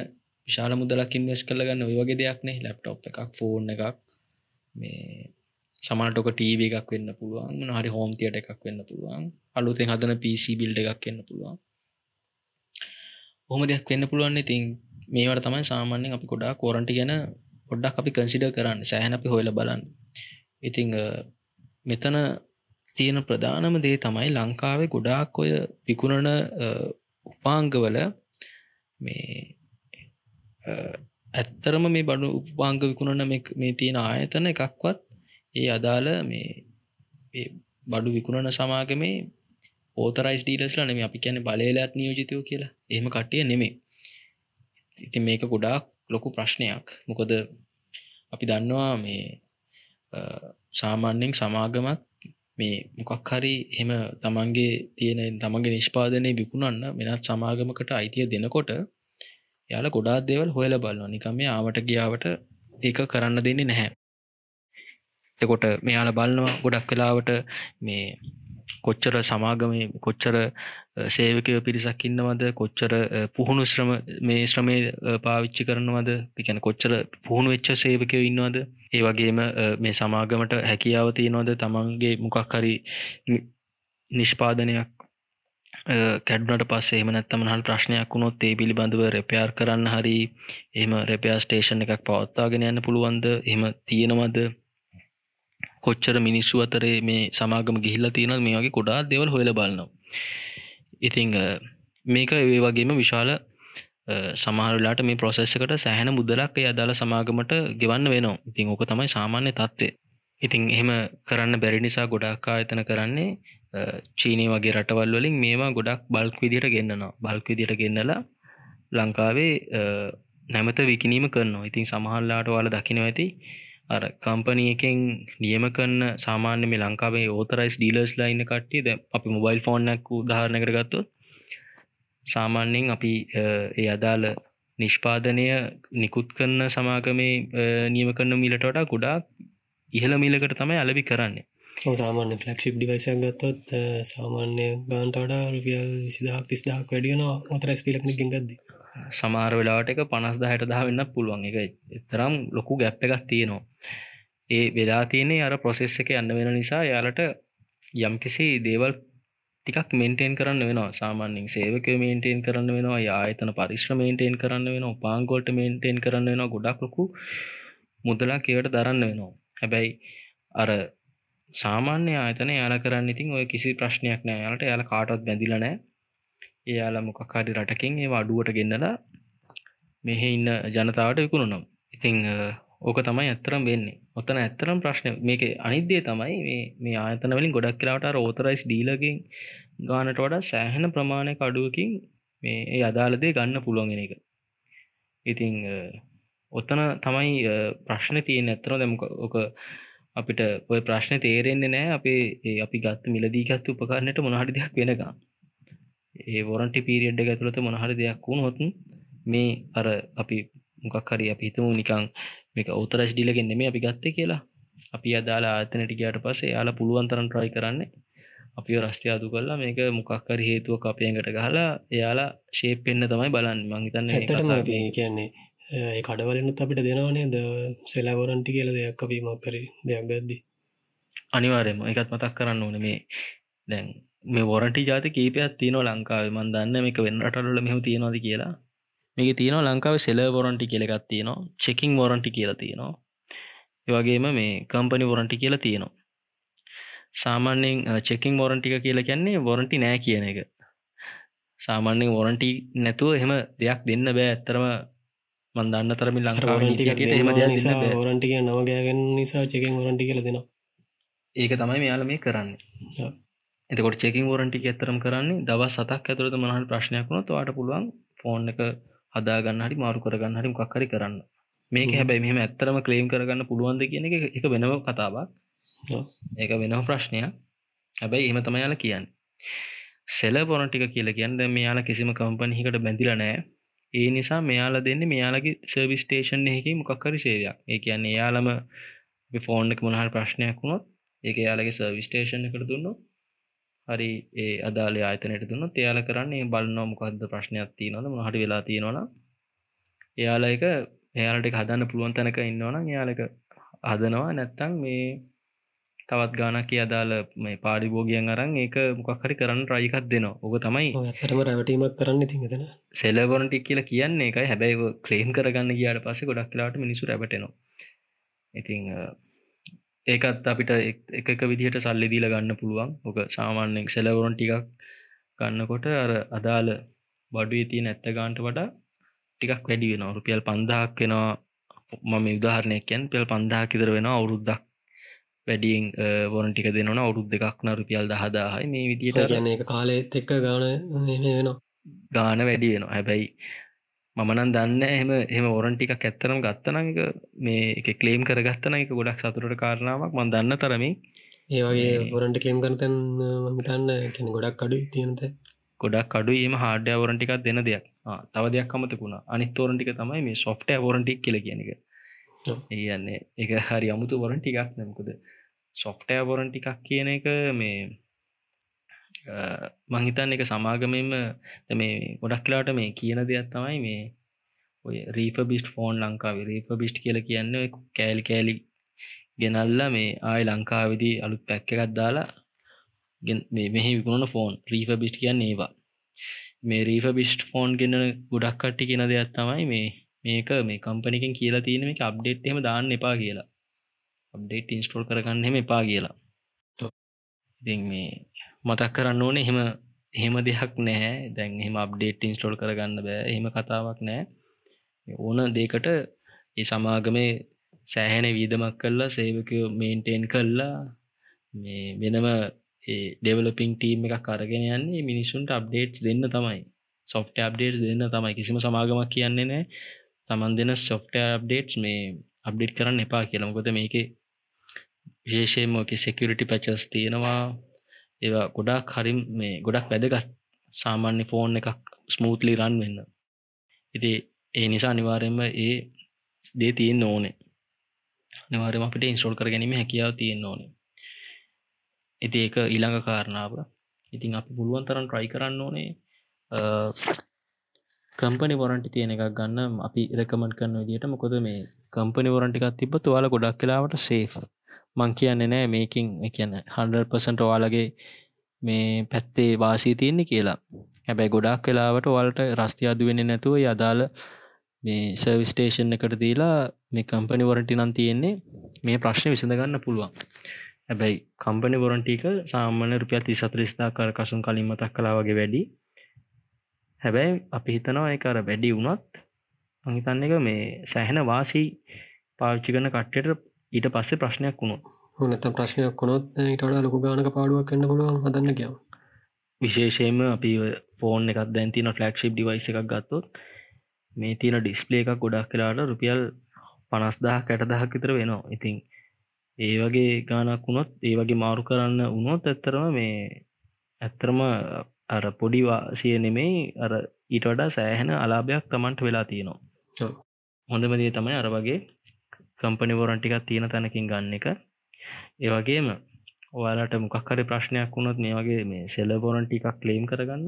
විශාල මුදලක් ඉන්වස් කළ ගන්න ඔය වගේ දෙයක්නේ ලැප්ටොප් එකක් ෆෝන් එකක් මේ සමටක ටීව එකක් වෙන්න පුළුවන් හරි හෝම් තියට එකක් වෙන්න පුළුවන් අලුතෙන් හදන පිසි බිල්ඩ එකක් වෙන්න පුළුවන්. හොම දෙයක් වෙන්න පුළුවන් ඉතින් මේවට තමයි සාමාන්‍යෙන් අපි ගොඩා කෝරන්ටි ගැන පොඩ්ඩක් අපි කන්සිඩ කරන්න සෑහන අපි හොයල බලන්න. ඉතිං මෙතන තියෙන ප්‍රධානම දේ තමයි ලංකාවේ ගොඩාක් ඔය විකුණන උපාංගවල මේ ඇත්තරම මේ බඩු උපාංග විකුණන මේ තියෙන ආයතන එකක්වත් ඒ අදාළ මේ බඩු විකුණන සමාගමේ ඕතරයිස් ඩීලස්ලා නෙම අපි කියන බලේලත් නියෝජිතයෝ කියලා. එහෙම කට්ටිය නෙමේ ඉතින් මේක ගොඩාක් ලොකු ප්‍රශ්නයක්. මොකොද අපි දන්නවා මේ සාමාන්‍යෙන් සමාගමත් මේ මොකක් හරි එම තමන්ගේ තියෙන තමන්ගේ නිෂ්පාදනය විකුණන්න වෙනත් සමාගමකට අයිතිය දෙනකොට යාල ගොඩාත් දේවල් හොයල බලන්න නිකම ආවට ගියාවට ඒක කරන්න දෙන්නේ නැහැ. එතකොට මෙයාල බලනවා ගොඩක් වෙලාවට මේ කොච්චර සමාගමේ කොච්චර සේවකය පිරිසක් ඉන්නවද? කොච්චර පුහුණු ශ්‍රම මේ ශ්‍රමය පාවිච්චි කරනවද? පිකැන කොච්චර පුහුණු වෙච්ච සේවකය ඉන්නවද? ඒ වගේම මේ සමාගමට හැකියාව තියෙනවද? තමන්ගේ මොකක් හරි නිෂ්පාදනයක් කැඩ්නට පස්සේ එම නැත්තම හල් ප්‍රශ්නයක් වුණොත් ඒ පිළිබඳව රැපයාර් කරන්න හරි එම රැපයා ස්ටේෂන් එකක් පවත්තාගෙන යන්න පුළුවන්ද? එම තියෙනවද? කොච්චර මිනිස්සු අතරේ මේ සමාගම ගිහිල්ලා තියෙන මේ වගේ කොඩා දෙවල් හොල බලනවා. ඉතිං මේක ඒ වගේම විශාල සමහරලාට මේ ප්‍රොසෙස්සකට සෑහන මුදලක් ඒ අදාළ සමාගමට ගෙවන්න වෙනවා. ඉතින් ඕක තමයි සාමාන්‍ය තත්ත්වය. ඉතින් එහෙම කරන්න බැරි නිසා ගොඩක් ආයතන කරන්නේ චීනී වගේ රටවල් වලින් මේවා ගොඩක් බල්ක් විදිට ගෙන්න්නනවා බල්ක් විදිට ගෙන්නලා ලංකාවේ නැමත විකිනීම කරනවා. ඉතින් සමහල්ලාට වල දකින ඇති අර කම්පනය එකෙන් නියම කරන්න සාමාන්‍ය මේ ලංකාවේ ඕතරයිස් ඩීලර්ස් ලයින්න කට්ටිය ද අපි මොබයිල් ෆෝන්නක් උදාහරණ කරගත්තොත් සාමාන්‍යයෙන් අපි ඒ අදාළ නිෂ්පාදනය නිකුත් කරන සමාගමේ නියම කරන මිලට වඩා ගොඩාක් ඉහළ මිලකට තමයි අලබි කරන්නේ. සාමාන්‍ය ෆලක්ෂිප් ඩිවයිසයක් ගත්තොත් සාමාන්‍ය ගාන්ට වඩා රුපියල් විසිදහක් තිස්දහක් වැඩියනවා අතරස් පිලක්න ගෙන්ගද සමාර වෙලාට එක පනස් දහයට දහ වෙන්න පුළුවන්. එක එතරම් ලොකු ගැප්ප එකක් තියෙනවා. ඒ වෙලා තියනේ අර ප්‍රොසෙස් එක යන්න වෙන නිසා යාලට යම්කිසි දේවල් ටිකක් මෙන්ටේන් කරන්න වෙනවා. සාමාන්‍යින් සේවක මේන්ටේන් කරන්න වෙනවා ආයතන පරිශ්‍ර මේන්ටේන් කරන්න වෙන පාංගොල්ට මේන්ටේන් කරන්න වෙන ගොඩක් ලොකු මුදලා කියවට දරන්න වෙනවා. හැබැයි අර සාමාන්‍ය ආයතන යාල කරන්න ඉතින් ඔය කිසි ප්‍රශ්නයක් නෑ. යාලට යාල කාටත් බැඳිලනෑ එයාල මොකක්කාඩි රටකින් ඒ අඩුවට ගෙන්නලා මෙහෙ ඉන්න ජනතාවට විකුණුනම් ඉතිං ඕක තමයි ඇත්තරම් වෙන්නේ. ඔත්තන ඇත්තරම් ප්‍රශ්න මේක අනිද්දේ තමයි මේ ආයතන වලින් ගොඩක් කියලාට ඕතරයිස් ඩීලකින් ගානට වඩා සෑහෙන ප්‍රමාණයක අඩුවකින් මේ ඒ අදාළදේ ගන්න පුළුවන්ගෙන එක. ඉතිං ඔත්තන තමයි ප්‍රශ්න තියෙන් ඇත්තන දැමක ඕක අපිට ඔය ප්‍රශ්න තේරෙන්නේ නෑ අපේ අපි ගත්ත මිලදීගත්තු උපකාරණයට මොනහරි දෙයක් වෙනකම්. ඒ වොරන්ටි පීරියඩ් එක ඇතුළත මොනහරි දෙයක් වුණොත් මේ අර අපි මොකක් හරි අපි හිතමු නිකං මේක අවතරස් ඩිලගෙන් නෙමේ අපි ගත්තේ කියලා. අපි අදාලා ආතනට ගියට පස්සේ යාලා පුළුවන් තරම් ට්‍රයි කරන්නේ. අපි රස්්ටය අදු කරලා මේක මොකක්කර හේතුව අපයකට ගහලා එයාලා ශේප් පෙන්න්න තමයි බලන්න. මංහිතන්න කියන්නේ ඒ කඩවලනුත් අපිට දෙනවනේ ද සෙලවරන්ටි කියල දෙයක් අපීමක් කර දෙයක් ගද්දි. අනිවාරයම එකත් මතක් කරන්න ඕන මේ දැන් මේ වොරටි ජාති කීපයක් තියනෝ ලංකාව. මන් දන්න මේක වෙන්න රටල්ල මෙහම තියෙනවාද කියලා. මේක තියෙනවා ලංකාව සෙල වොරන්ටි කියලගත් තියෙනවා. චෙකින් වොරන්ටි කියලා තියෙනවා. ඒවගේම මේ කම්පනි වොරන්ටි කියලා තියෙනවා. සාමාන්‍යෙන් චෙකින් වොරන්ටික කියලා කියන්නේ වොරන්ටි නෑ කියන එක. සාමාන්‍යෙන් වොරන්ටි නැතුව එහෙම දෙයක් දෙන්න බෑ. ඇත්තරම මන් දන්න තරමින් ලංකාව හෙම ෝරන්ටික නව ගෑගෙන් නිසා චෙකින් ෝරන්ටි කියල දෙෙන ඒක තමයි මෙයාල මේ කරන්න එතකොට චෙකින් ෝරන්ටි ඇතරම් කරන්නේ දවස් සතක් ඇතුළට මනහල් ප්‍රශ්නයක් වුණොත් වාට පුළුවන් ෆෝන් එක හදාගන්න හරි මාරු කරගන්න හරි කක්කරි කරන්න. මේක හැබැයි මෙහම ඇත්තරම ක්ලේම් කරගන්න පුළුවන්ද කියන එක එක වෙනව කතාවක්. ඒක වෙනම ප්‍රශ්නයක්. හැබැයි එහම තමයාල කියන්න. සෙල පොනටික කියල කියන්න මෙයාලා කිසිම කම්පනහිකට බැඳිල නෑ ඒ නිසා මෙයාලා දෙන්න මෙයාලගේ සර්විස් ටේෂන් එහකි මොකක්කරි සේවයක්. ඒ කියන්නේ යාලම ෆෝන් එක මොනහල් ප්‍රශ්නයක් වුණොත් ඒක යාලගේ සර්විස් ටේෂන් එකට දුන්න හරි ඒ අදාල ආතනට දුන්න එයාල කරන්නේ බලන්න මොකක්ද ප්‍රශ්නයක් තියනවද මොහට වෙලා තියෙනවන එයාලා එක එයාලට හදන්න පුළුවන් තැනක ඉන්නවන යාලක හදනවා. නැත්තං මේ තවත් ගානක් අදාල මේ පාඩිබෝගියන් අරන් ඒක මොකක්හරි කරන්න රයිකත් දෙනවා. ඕක තමයි ඇතරම රැවටීමක් කරන්න තිඟෙන සෙලවොරටික් කියලා කියන්නේ එකයි හැබැයි ක්ලේම් කරගන්න කියාට පස්ස ගොඩක් කියලාට මිනිසු රැබටනවා ඉතිං ඒකත් අපිට එක විදිහට සල්ලි දීල ගන්න පුළුවන්. ඕක සාමාන්‍යෙන් සෙලවොරන් ටිකක් ගන්නකොට අර අදාළ බඩුවේ තිය නැත්ත ගාන්ට වඩා ටිකක් වැඩි වෙන රුපියල් පන්දහක් වෙනවා. මම උදාහරණයකැන් පෙල් පන්දහා කිදර වෙන අවුරුද්දක් වැඩියෙන් වොරන් ටික දෙනවන අවුරුද් දෙකක්න රුපියල් දහදාහයි මේ විදිට ගන එක කාලෙත් එක්ක ගාන වෙනවා. ගාන වැඩි වෙනවා. හැබැයි මමනන් දන්න එහම එම ඔරන් ටික ඇත්තරම් ගත්තන එක මේ එක කලේම් කරගත්තන එක ගොඩක් සතුරට කාරණාවක්. මන් දන්න තරමින් ඒවගේ ඔරන්ට කලේම් කරතන් මටන්න කැන ගොඩක් අඩු තියනත ගොඩක් අඩු ඒම හාඩය වරන්ටිකක් දෙන දෙයක්. තව දෙයක් කමතකුණා අනිතෝරන්ටික තමයි මේ සොෆ්ට වරන්ටික් කියල කියන එක. ඒයන්නේ එක හරි අමුතු වරන් ටිකක් නැමකුද සොෆ්ටෑ බොරන් ටිකක් කියන එක මේ මංහිතන් එක සමාගමෙන්ම මේ ගොඩක් කලාට මේ කියන දෙයක් තමයි මේ ඔය රීප බිස්ට ෆෝන් ලංකාව. රීප බිස්ට් කියල කියන්න කෑලි කෑලි ගෙනල්ල මේ ආය ලංකාවිදි අලුත් පැක්ක එකත් දාලා මෙහි විකුණන ෆෝන් රීප බිස්ට් කියන්න ඒවා. මේ රීප බිස්ට් ෆෝන් ගෙන ගොඩක් කට්ටි කියෙන දෙයක් තමයි මේ මේක මේ කම්පනිකින් කියලා තියෙන මේ අප්ඩේට් එම දාන්න එපා කියලා. අප්ඩේට් ඉන්ස්ටෝල් කරගන්න එම එපා කියලා. ඉති මේ මතක් කරන්න ඕනේ එහෙම එහෙම දෙයක් නෑ දැන් එහෙම අප්ඩේට් ඉන්ස්ටෝල් කරගන්න බෑ. එහෙම කතාවක් නෑ ඕන දේකට ඒ සමාගමේ සෑහෙන වීදමක් කල්ලා සේවකයෝ මේන්ටේන් කල්ලා මේ වෙනම ඩෙවලපිං ටීම් එකක් අරගෙන යන්නේ මිනිස්සුන්ට අප්ඩේට් දෙන්න තමයි. සොෆ්ට අප්ඩේට් දෙන්න තමයි. කිසිම සමාගමක් කියන්නේ නෑ තමන් දෙන සොෆ්ට අප්ඩේට්ස් මේ අප්ඩේට් කරන්න එපා කියලමකොද මේක විශේෂයමෝක සෙකරිටි පැචස් තියෙනවා. ඒවා ගොඩක් හරිම් මේ ගොඩක් වැදගත් සාමාන්‍ය ෆෝන් එකක් ස්මූත්ලි රන් වෙන්න. ඉති ඒ නිසා අනිවාරෙන්ම ඒ දේ තියෙන් ඕනේ. නිවාරම අපිට ඉන්ස්ටෝල් කර ගැනීම හැකියාව තියෙන් ඕනේ. ඇති ඒක ඊළඟ කාරණාව. ඉතින් අපි පුළුවන් තරන් ට්‍රයි කරන්න ඕනේ. කම්පනි වරන්ටි තියෙන එකක් ගන්න. අපි රකමට කරන්න විදිට මොකොද මේ කම්පනි වරන්ටිකත් තිබ තුවාල ගොඩක් කලාවට සේෆ මං කියන්නේ නෑ මේකින් කියන්න 100%ට ඔයාලගේ මේ පැත්තේ වාසී තියන්නේ කියලා. හැබැයි ගොඩක් කලාවට වලට රස්ති අදුවෙන නැතුව යදාල මේ සර්විස්ටේෂන් එකට දීලා මේ කම්පනි වරටි නම් තියෙන්නේ මේ ප්‍රශ්න විසඳගන්න පුළුවන්. හැබැයි කම්පනි වොරන්ටික සාමාන්‍ය රුපියල් තිස් සතරිස්ථා කර කසුන් කලින් මතක් කලා වගේ වැඩි. හැබැයි අපි හිතනවා එක අර වැඩි වුණොත් අහිතන්න එක මේ සැහෙන වාසී පාවිච්චි කන කට්ටයට ඊට පස්සේ ප්‍රශ්නයක් වුණු හනත ප්‍රශ්නයක් වුණොත් ඉටඩ ලොකු ගානක පාඩුවක් කන්න පුළුවන් හදන්න කියව විශේෂයෙන්ම අපි ෆෝන් එකක් දැන්තින ෆලක්ෂිප් ඩිවයිස එකක් ගත්තොත් මේ තියෙන ඩිස්පලේ එකක් ගොඩක් කලාට රුපියල් පනස්දා කැටදහක් විතර වෙනවා. ඉතින් ඒ වගේ ගානක් වුණොත් ඒ වගේ මාරු කරන්න වුණොත් ඇත්තරම මේ ඇත්තරම අර පොඩි වාසිය නෙමෙයි අර ඊට වඩා සෑහෙන අලාභයක් තමන්ට වෙලා තියෙනවා. හොඳමදේ තමයි අර වගේ කම්පනි වොරන්ටිකක් තියෙන තැනකින් ගන්න එක. ඒවගේම ඔයාලට මොකක්කර ප්‍රශ්නයක් වුණොත් මේ වගේ මේ සෙල්ල බොරන්ටි එකක් ලේම් කරගන්න.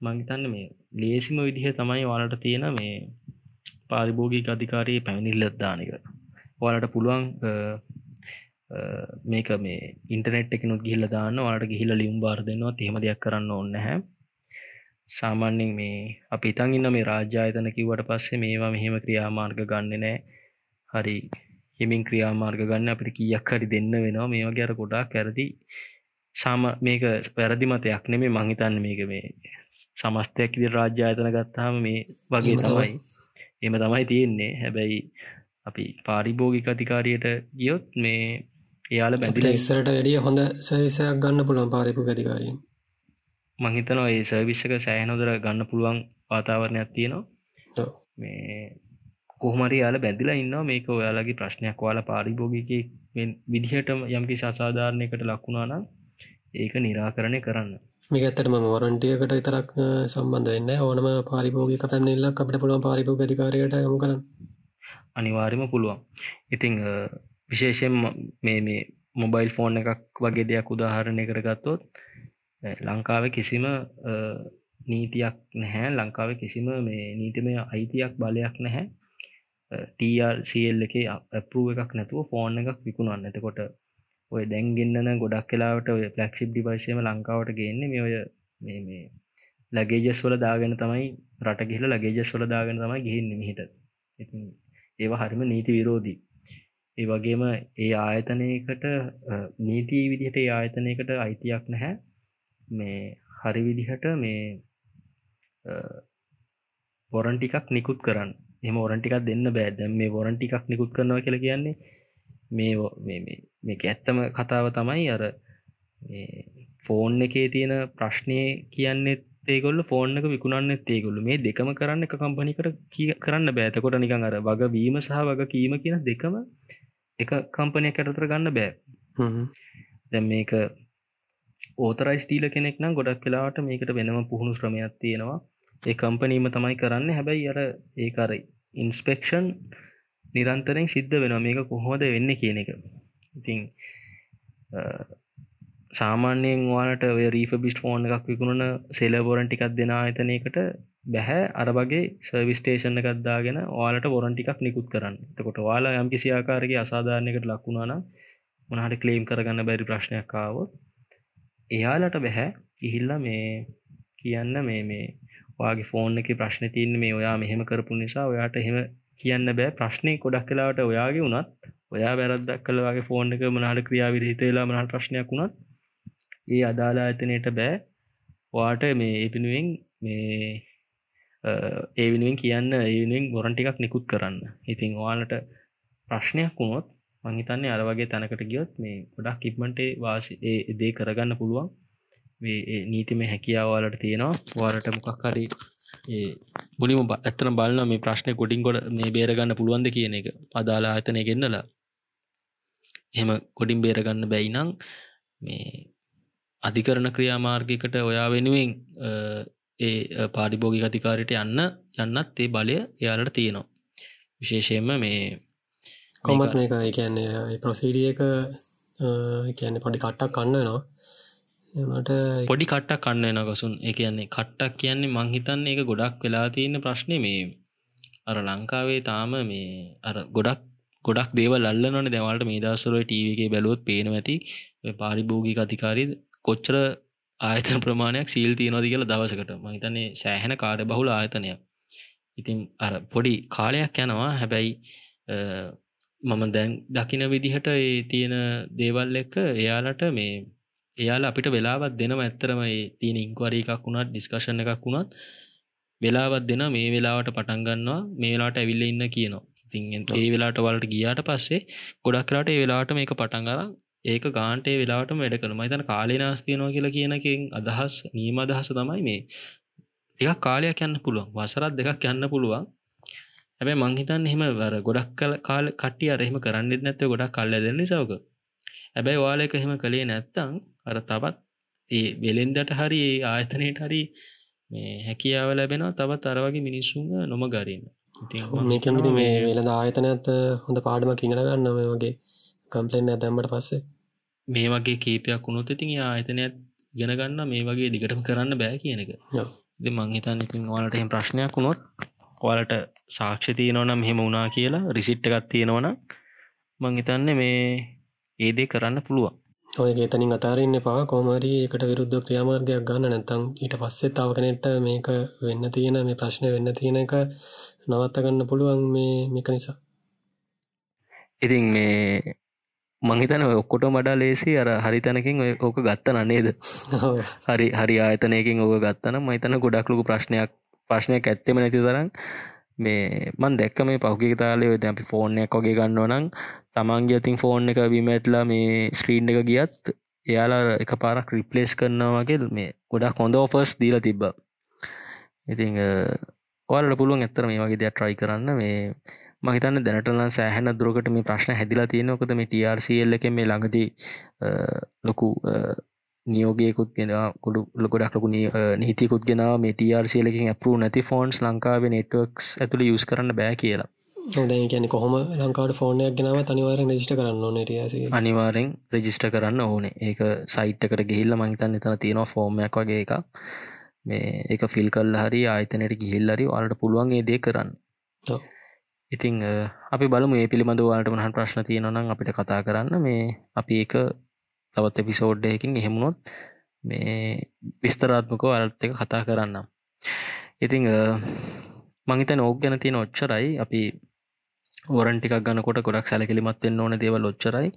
මංහිතන්න මේ ලේසිම විදිහ තමයි වාලට තියෙන මේ පාරිභෝගී අධිකාරයේ පැමිණිල්ලත්දානක ඔයාලට පුළුවන් මේක මේ ඉන්ටනෙට් එකනුත් ගිහිල්ල දාන්න. වලට ගිහිල ලියුම් බාර දෙන්නවා තේම දෙයක් කරන්න ඕන්න හැ සාමාන්‍යෙන් මේ අපි ඉතන් ඉන්න මේ රාජ්‍යායතන කිවට පස්සේ මේවා මෙහෙම ක්‍රියාමාර්ග ගන්න නෑ හරි හිමින් ක්‍රියාමාර්ග ගන්න අපිට කියක් හරි දෙන්න වෙනවා. මේ වගේ අර ගොඩා කැරදි සාම මේක පැරදි මතයක් නෙමේ මංහිතන්න මේක මේ සමස්තයක් ඉදි රාජ්‍යායතන ගත්තාම මේ වගේ තමයි. එම තමයි තියෙන්නේ. හැබැයි අපි පාරිභෝගික අධිකාරයට ගියොත් මේ එයාල බැඳිල ඉස්සරට වැඩිය හොඳ සවිසයක් ගන්න පුළුවන් පාරිපු ගතිකාරින් මහිතනවා ඒ සර්විශ්ක සෑහනොදර ගන්න පුළුවන් වාතාවරණයක් තියෙනවා. මේ කොහමරි යාල බැඳිලා ඉන්න මේක ඔයාලගේ ප්‍රශ්නයක් වාල පාරිභෝගික විදිහටම යම්කි සාධාරණයකට ලක්වුණානම් ඒක නිරාකරණය කරන්න. මේ ඇත්තටම වරන්ටියකට විතරක් සම්බන්ධ වෙන්න ඕනම පාරිභෝගික පැන්නල්ලක් අපට පුළුවන් පාරිභෝග අධිකාරයට යමු කරන්න. අනිවාර්යම පුළුවන්. ඉතිං විශේෂයෙන් මේ මේ මොබයිල් ෆෝන් එකක් වගේ දෙයක් උදාහරණය කරගත්තොත් ලංකාව කිසිම නීතියක් නැහැ. ලංකාව කිසිම මේ නීතිමය අයිතියක් බලයක් නැහැ TRCL එක ඇපරුව එකක් නැතුව ෆෝන් එකක් විකුණන්න. එතකොට ඔය දැන්ගෙන්න්න ගොඩක් කලාවට ඔය පලක්ෂිප් ඩිවයිසම ලංකාවට ගන්න මේ ඔය මේ ලගේජස් වල දාගෙන තමයි රට ගිහිල ලගේජස් වල දාගෙන තමයි ගිහින්න මිහිට. ඒවා හරිම නීති විරෝධී. ඒ වගේම ඒ ආයතනයකට නීතිී විදිහට ඒ ආයතනයකට අයිතියක් නැහැ. මේ හරි විදිහට මේ බොරන්ටිකක් නිකුත් කරන්න. එම ඔරන්ටිකක් දෙන්න බෑ. දැම් මේ බොරන්ටිකක් නිකුත් කරනවා කියල කියන්නේ මේ මේක ඇත්තම කතාව තමයි අර ෆෝන් එකේ තියෙන ප්‍රශ්නය කියන්නෙත් ඒගොල්ල ෆෝර්න් එක විකුණන්න ඒගොල්ල. මේ දෙකම කරන්න එක කම්පනිකට කරන්න බෑතකොට නිකං අර වග වීම සහ වග කීම කියන දෙකම එක කම්පනය කැටතර ගන්න බෑ. දැ මේක ඕතරයිස් ටීල කෙනෙක් නම් ගොඩක් කලාට මේකට වෙනම පුහුණු ශ්‍රමයක් තියෙනවා ඒ කම්පනීම තමයි කරන්න. හැබැයි අර ඒකරයි ඉන්ස්පෙක්ෂන් නිරන්තරෙන් සිද්ධ වෙනවා. මේක කොහොද වෙන්න කියන එක. ඉතිං සාමාන්‍යයෙන් වානට ඔය රීෆ බිස්ට ෆෝන් එකක් විකුණන සෙලබෝරන් ටිකක් දෙෙන ආයතනයකට බැහැ. අර වගේ සර්විස්ටේෂන් එකක්දාගෙන වාලට බොරන් ටිකක් නිකුත් කරන්න. තකොට වාලා යම් කිසි ආකාරගේ අසාධාරණයකට ලක්වුණාන මොනහට කලේම් කරගන්න බැරි ප්‍රශ්නයක්කාවොත් එයාලට බැහැ. ඉහිල්ල මේ කියන්න මේ මේ වාගේ ෆෝන් එක ප්‍රශ්න තියන්න මේ ඔයා මෙහෙම කරපු නිසා ඔයාට එහෙම කියන්න බෑ. ප්‍රශ්නය කොඩක් කලාට ඔයාගේ වුණත් ඔයා වැරදක් කළවාගේ ෆෝන් එක මනහට ක්‍රියා විරහිතලා මනහට ප්‍රශ්නයක් වුණත් ඒ අදාලා ඇතනයට බෑ. වාට මේ එපිනුවෙන් මේ ඒ වෙනුවෙන් කියන්න ඒවෙනුවෙන් ගොරන් ටිකක් නිකුත් කරන්න. ඉතින් වාලට ප්‍රශ්නයක් වුණොත් මංහිතන්නේ අර වගේ තැනකට ගියොත් මේ ගොඩක් කිප්මටේ වාසි දේ කරගන්න පුළුවන්. නීතිම හැකියාවලට තියෙනවා. වාරට මොකක් හරි ඒ මුලිම ඇත්තන බලන්න මේ ප්‍රශ්නය ගොඩින් ගොඩ මේ බේරගන්න පුළුවන්ද කියන එක. අදාලා ආතනය ගෙන්නලා. එහෙම ගොඩින් බේරගන්න බැයිනං මේ අධිකරණ ක්‍රියාමාර්ගයකට ඔයා වෙනුවෙන් ඒ පාරිභෝගි අධිකාරයට යන්න යන්නත් ඒ බලය එයාලට තියෙනවා. විශේෂයෙන්ම මේ කොමත් මේක කියන්නේ ප්‍රසීඩියක කියන්නේ පොඩි කට්ටක් කන්න නවා එමට පොඩි කට්ටක් කන්න නකසුන් ඒ කියන්නේ කට්ටක් කියන්නේ මංහිතන්නේ එක ගොඩක් වෙලා තියෙන ප්‍රශ්නය මේ අර ලංකාවේ තාම මේ අර ගොඩක් ගොඩක් දේව ලල්ලනන දෙවල්ට මේ දස්සරයි ටීවගේ බැලුවොත් පේන ඇති පාරිභෝගික අධිකාරී කොච්චර ආයතන ප්‍රමාණයක් සීල් තියනොද කියලා දවසකට. මහිතන්නේ සෑහෙන කාඩ බහුල ආයතනයක්. ඉතින් අර පොඩි කාලයක් යනවා. හැබැයි මම දැන් දකින විදිහට ඒ තියෙන දේවල් එක්ක එයාලට මේ එයාල අපිට වෙලාවත් දෙනම ඇත්තරම තියෙන ඉංකවරී එකක් වුණත් ඩිස්කශන එකක් වුණත් වෙලාවත් දෙන මේ වෙලාවට පටන්ගන්නවා මේ වෙලාට ඇවිල්ල ඉන්න කියනවා. ඉතින් ඒ වෙලාට වලට ගියාට පස්සේ ගොඩක්රට ඒ වෙලාට මේක පටන්ගර ඒක ගාන්ටේ වෙලාට වැඩ කරන තන කාලේ නාස්තියනවා කියලා කියනකින් අදහස් නීම අදහස තමයි මේ. එකක් කාලයක් යන්න පුළුවන්. වසරත් දෙකක් යන්න පුළුවන්. හැබැ මංහිතන් එහෙම වර ගොඩක් කල කාල කටිය අරහෙම කරන්නෙත් නැත්ත ගොඩක් කල්ල දෙන්න සවක හැබැයි වාලක එහෙම කළේ නැත්තං අර තවත් ඒ වෙලෙන්දට හරි ඒ ආයතනයට හරි මේ හැකියාව ලැබෙනවා තවත් අරවගේ මිනිස්සුන් නොම ගරන්න මේකමති මේ වෙලද ආයතනඇත හොඳ පාඩමක් ඉගෙන ගන්න මේ වගේ කම්පලෙන් ඇතැම්මට පස්සේ. මේ වගේ කීපයක් වුණොත් ඉතින් ආයතනයක් ගෙන ගන්න මේ වගේ දිගටම කරන්න බෑ කියන එක. ඉති මංහිතන් ඉතින් ඕලට එහම ප්‍රශ්නයක් වුණොත් ඔයාලට සාක්ෂ තියනවනම් හෙම වුණා කියලා රිසිට්ට එකත් තියෙනවන මංහිතන්න මේ ඒදේ කරන්න පුළුවන් ඔය ඒතනින් අතාරන්න පා කෝමරී එකට විරුද්ධ ක්‍රියාමාර්ගයක් ගන්න. නැතං ඊට පස්සෙත් තවකනෙට මේක වෙන්න තියෙන මේ ප්‍රශ්න වෙන්න තියෙන එක නවත්තගන්න පුළුවන් මේ මේක නිසා. ඉතින් මේ මංහිතන ඔක්කොට මඩා ලේසි අර හරි තැනකින් ඕක ගත්තන නේද? හරි හරි ආයතනයකින් ඕක ගත්තන මහිතන ගොඩක්ලුකු ප්‍රශ්නයක් ප්‍රශ්නයක් ඇත්තෙම නැති තරම් මේ මන් දැක්ක මේ පහුගි තාලය ඔය අපි ෆෝර්නයක් වගේ ගන්නවනම් තමන්ගේ අතින් ෆෝන් එක බිමැටලා මේ ස්ක්‍රීන්් එක ගියත් එයාලා එක පාරක් රිප්ලේස් කරනවාගේ මේ ගොඩක් හොඳ ෝෆර්ස් දීල තිබ්බ. ඉතිං ඔයාලට පුළුවන් ඇත්තර මේ වගේ දෙයක් ට්‍රයි කරන්න. මේ මහිතන්න දැනටලන් සෑහැන දුරකට මේ ප්‍රශ්න හැදිලා තියෙනකොද මේ ටRCල් එක මේ ළඟදී ලොකු නියෝගයකුත් ගෙන ගොඩු ලොකොඩක් ලොකු නීතිකුත් ගෙන මේ ටRCලකින් ඇපරු නැති ෆෝන්ස් ලංකාවේ නෙට්වක්ස් ඇතුළ යුස් කරන්න බෑ කියලා. කියන කොහොම ලංකාවට ෆෝනයක් ගෙනාව අනිවාරෙන් රජිට කරන්න ටියස අනිවාරෙන් රජිස්ට කරන්න ඕනේ. ඒක සයිට්කට ගිහිල්ල මහිතන් එතන තියෙනවා ෆෝර්මයක් වගේ එක මේ එක ෆිල් කල් හරි ආයතනයට ගිහිල්ලරි වලට පුළුවන් ඒ දේ කරන්න. ඉතිං අපි බලමු ඒ පිළිබඳ වාලට මහන් ප්‍රශ්න තියෙනනම් අපිට කතා කරන්න. මේ අපි ඒක තවත් එපිසෝඩ්ඩයකින් එහෙමුණොත් මේ විස්තරාත්මකෝ අලත් එක කතා කරන්න ඉතිං මංහිත නෝක් ගැන තියෙන ඔච්චරයි. අපි ඕරන් ටිකක් ගන්නකොට ගොඩක් සැලකිලිමත් වෙන්න ඕන දේවල් ඔච්චරයි.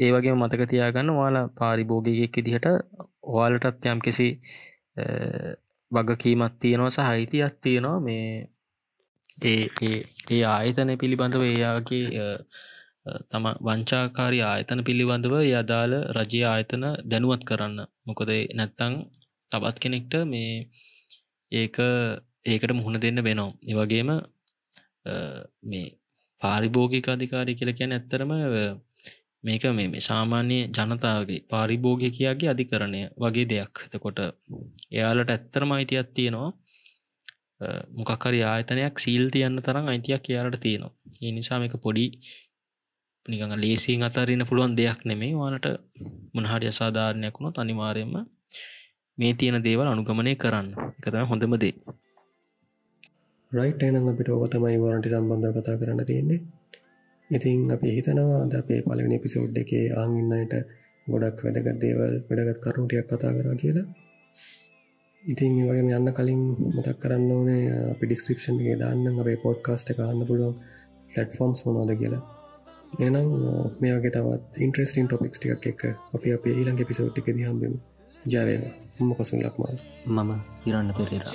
ඒ වගේ මතක තියාගන්න වාලා පාරිභෝගයෙක් ඉදිහට ඔයාලටත් යම් කිසි වගකීමත් තියෙනවා සහ අයිතියක් තියෙනවා. මේ ඒ ඒ ආයතන පිළිබඳව එයාගේ තම වංචාකාරි ආයතන පිළිබඳව යදාළ රජය ආයතන දැනුවත් කරන්න. මොකද නැත්තං තබත් කෙනෙක්ට මේ ඒක ඒකට මුහුණ දෙන්න වෙනවා. ඒවගේම මේ පාරිභෝගික අධිකාරය කියල කියන ඇත්තරම මේක මේ සාමාන්‍ය ජනතාවගේ පාරිභෝගිකයාගේ අධිකරණය වගේ දෙයක්. එතකොට එයාලට ඇත්තරම අයිතියක් තියෙනවා මොකක්හරි ආයතනයක් සීල් තියන්න තරම් අයිතියක් කියයාලට තියෙනවා. ඒ නිසා එක පොඩි නිකඟ ලේසින් අතරන්න පුළුවන් දෙයක් නෙමේ වානට මොනහරි අසාධාරණයක් වුණොත් අනිවාරයෙන්ම මේ තියෙන දේවල් අනුගමනය කරන්න. එකතම හොඳම දේ. රයිට් එනම් අපිට ඕක තමයි වරන්ටි සම්බන්ධ කතා කරන්න තියෙන්නේ. ඉතින් අපි හිතනවා අද අපේ පලවෙනි පිසෝඩ් එකේ ආංඉන්නයට ගොඩක් වැදගත් දේවල් වැඩගත් කරුණටියක් කතා කර කියලා. ඉතින් වගේ යන්න කලින් මතක් කරන්න ඕනේ අපි ඩිස්ක්‍රපෂන් එක දාන්න අපේ පොඩ්කාස්ට එකන්න පුළුවන් ලටෆෝම්ස් මොනෝද කියලා. එනම් මේ වගේ තවත් ඉන්ට්‍රස්ටින් ටොපික්ස් ටික් එක අපි අප ඊළඟ පිසෝට්ටික දහම්බෙම ජයවේවා සම්ම කොසුන් ලක්මාල්. මම හිරන්න පෙරේරා.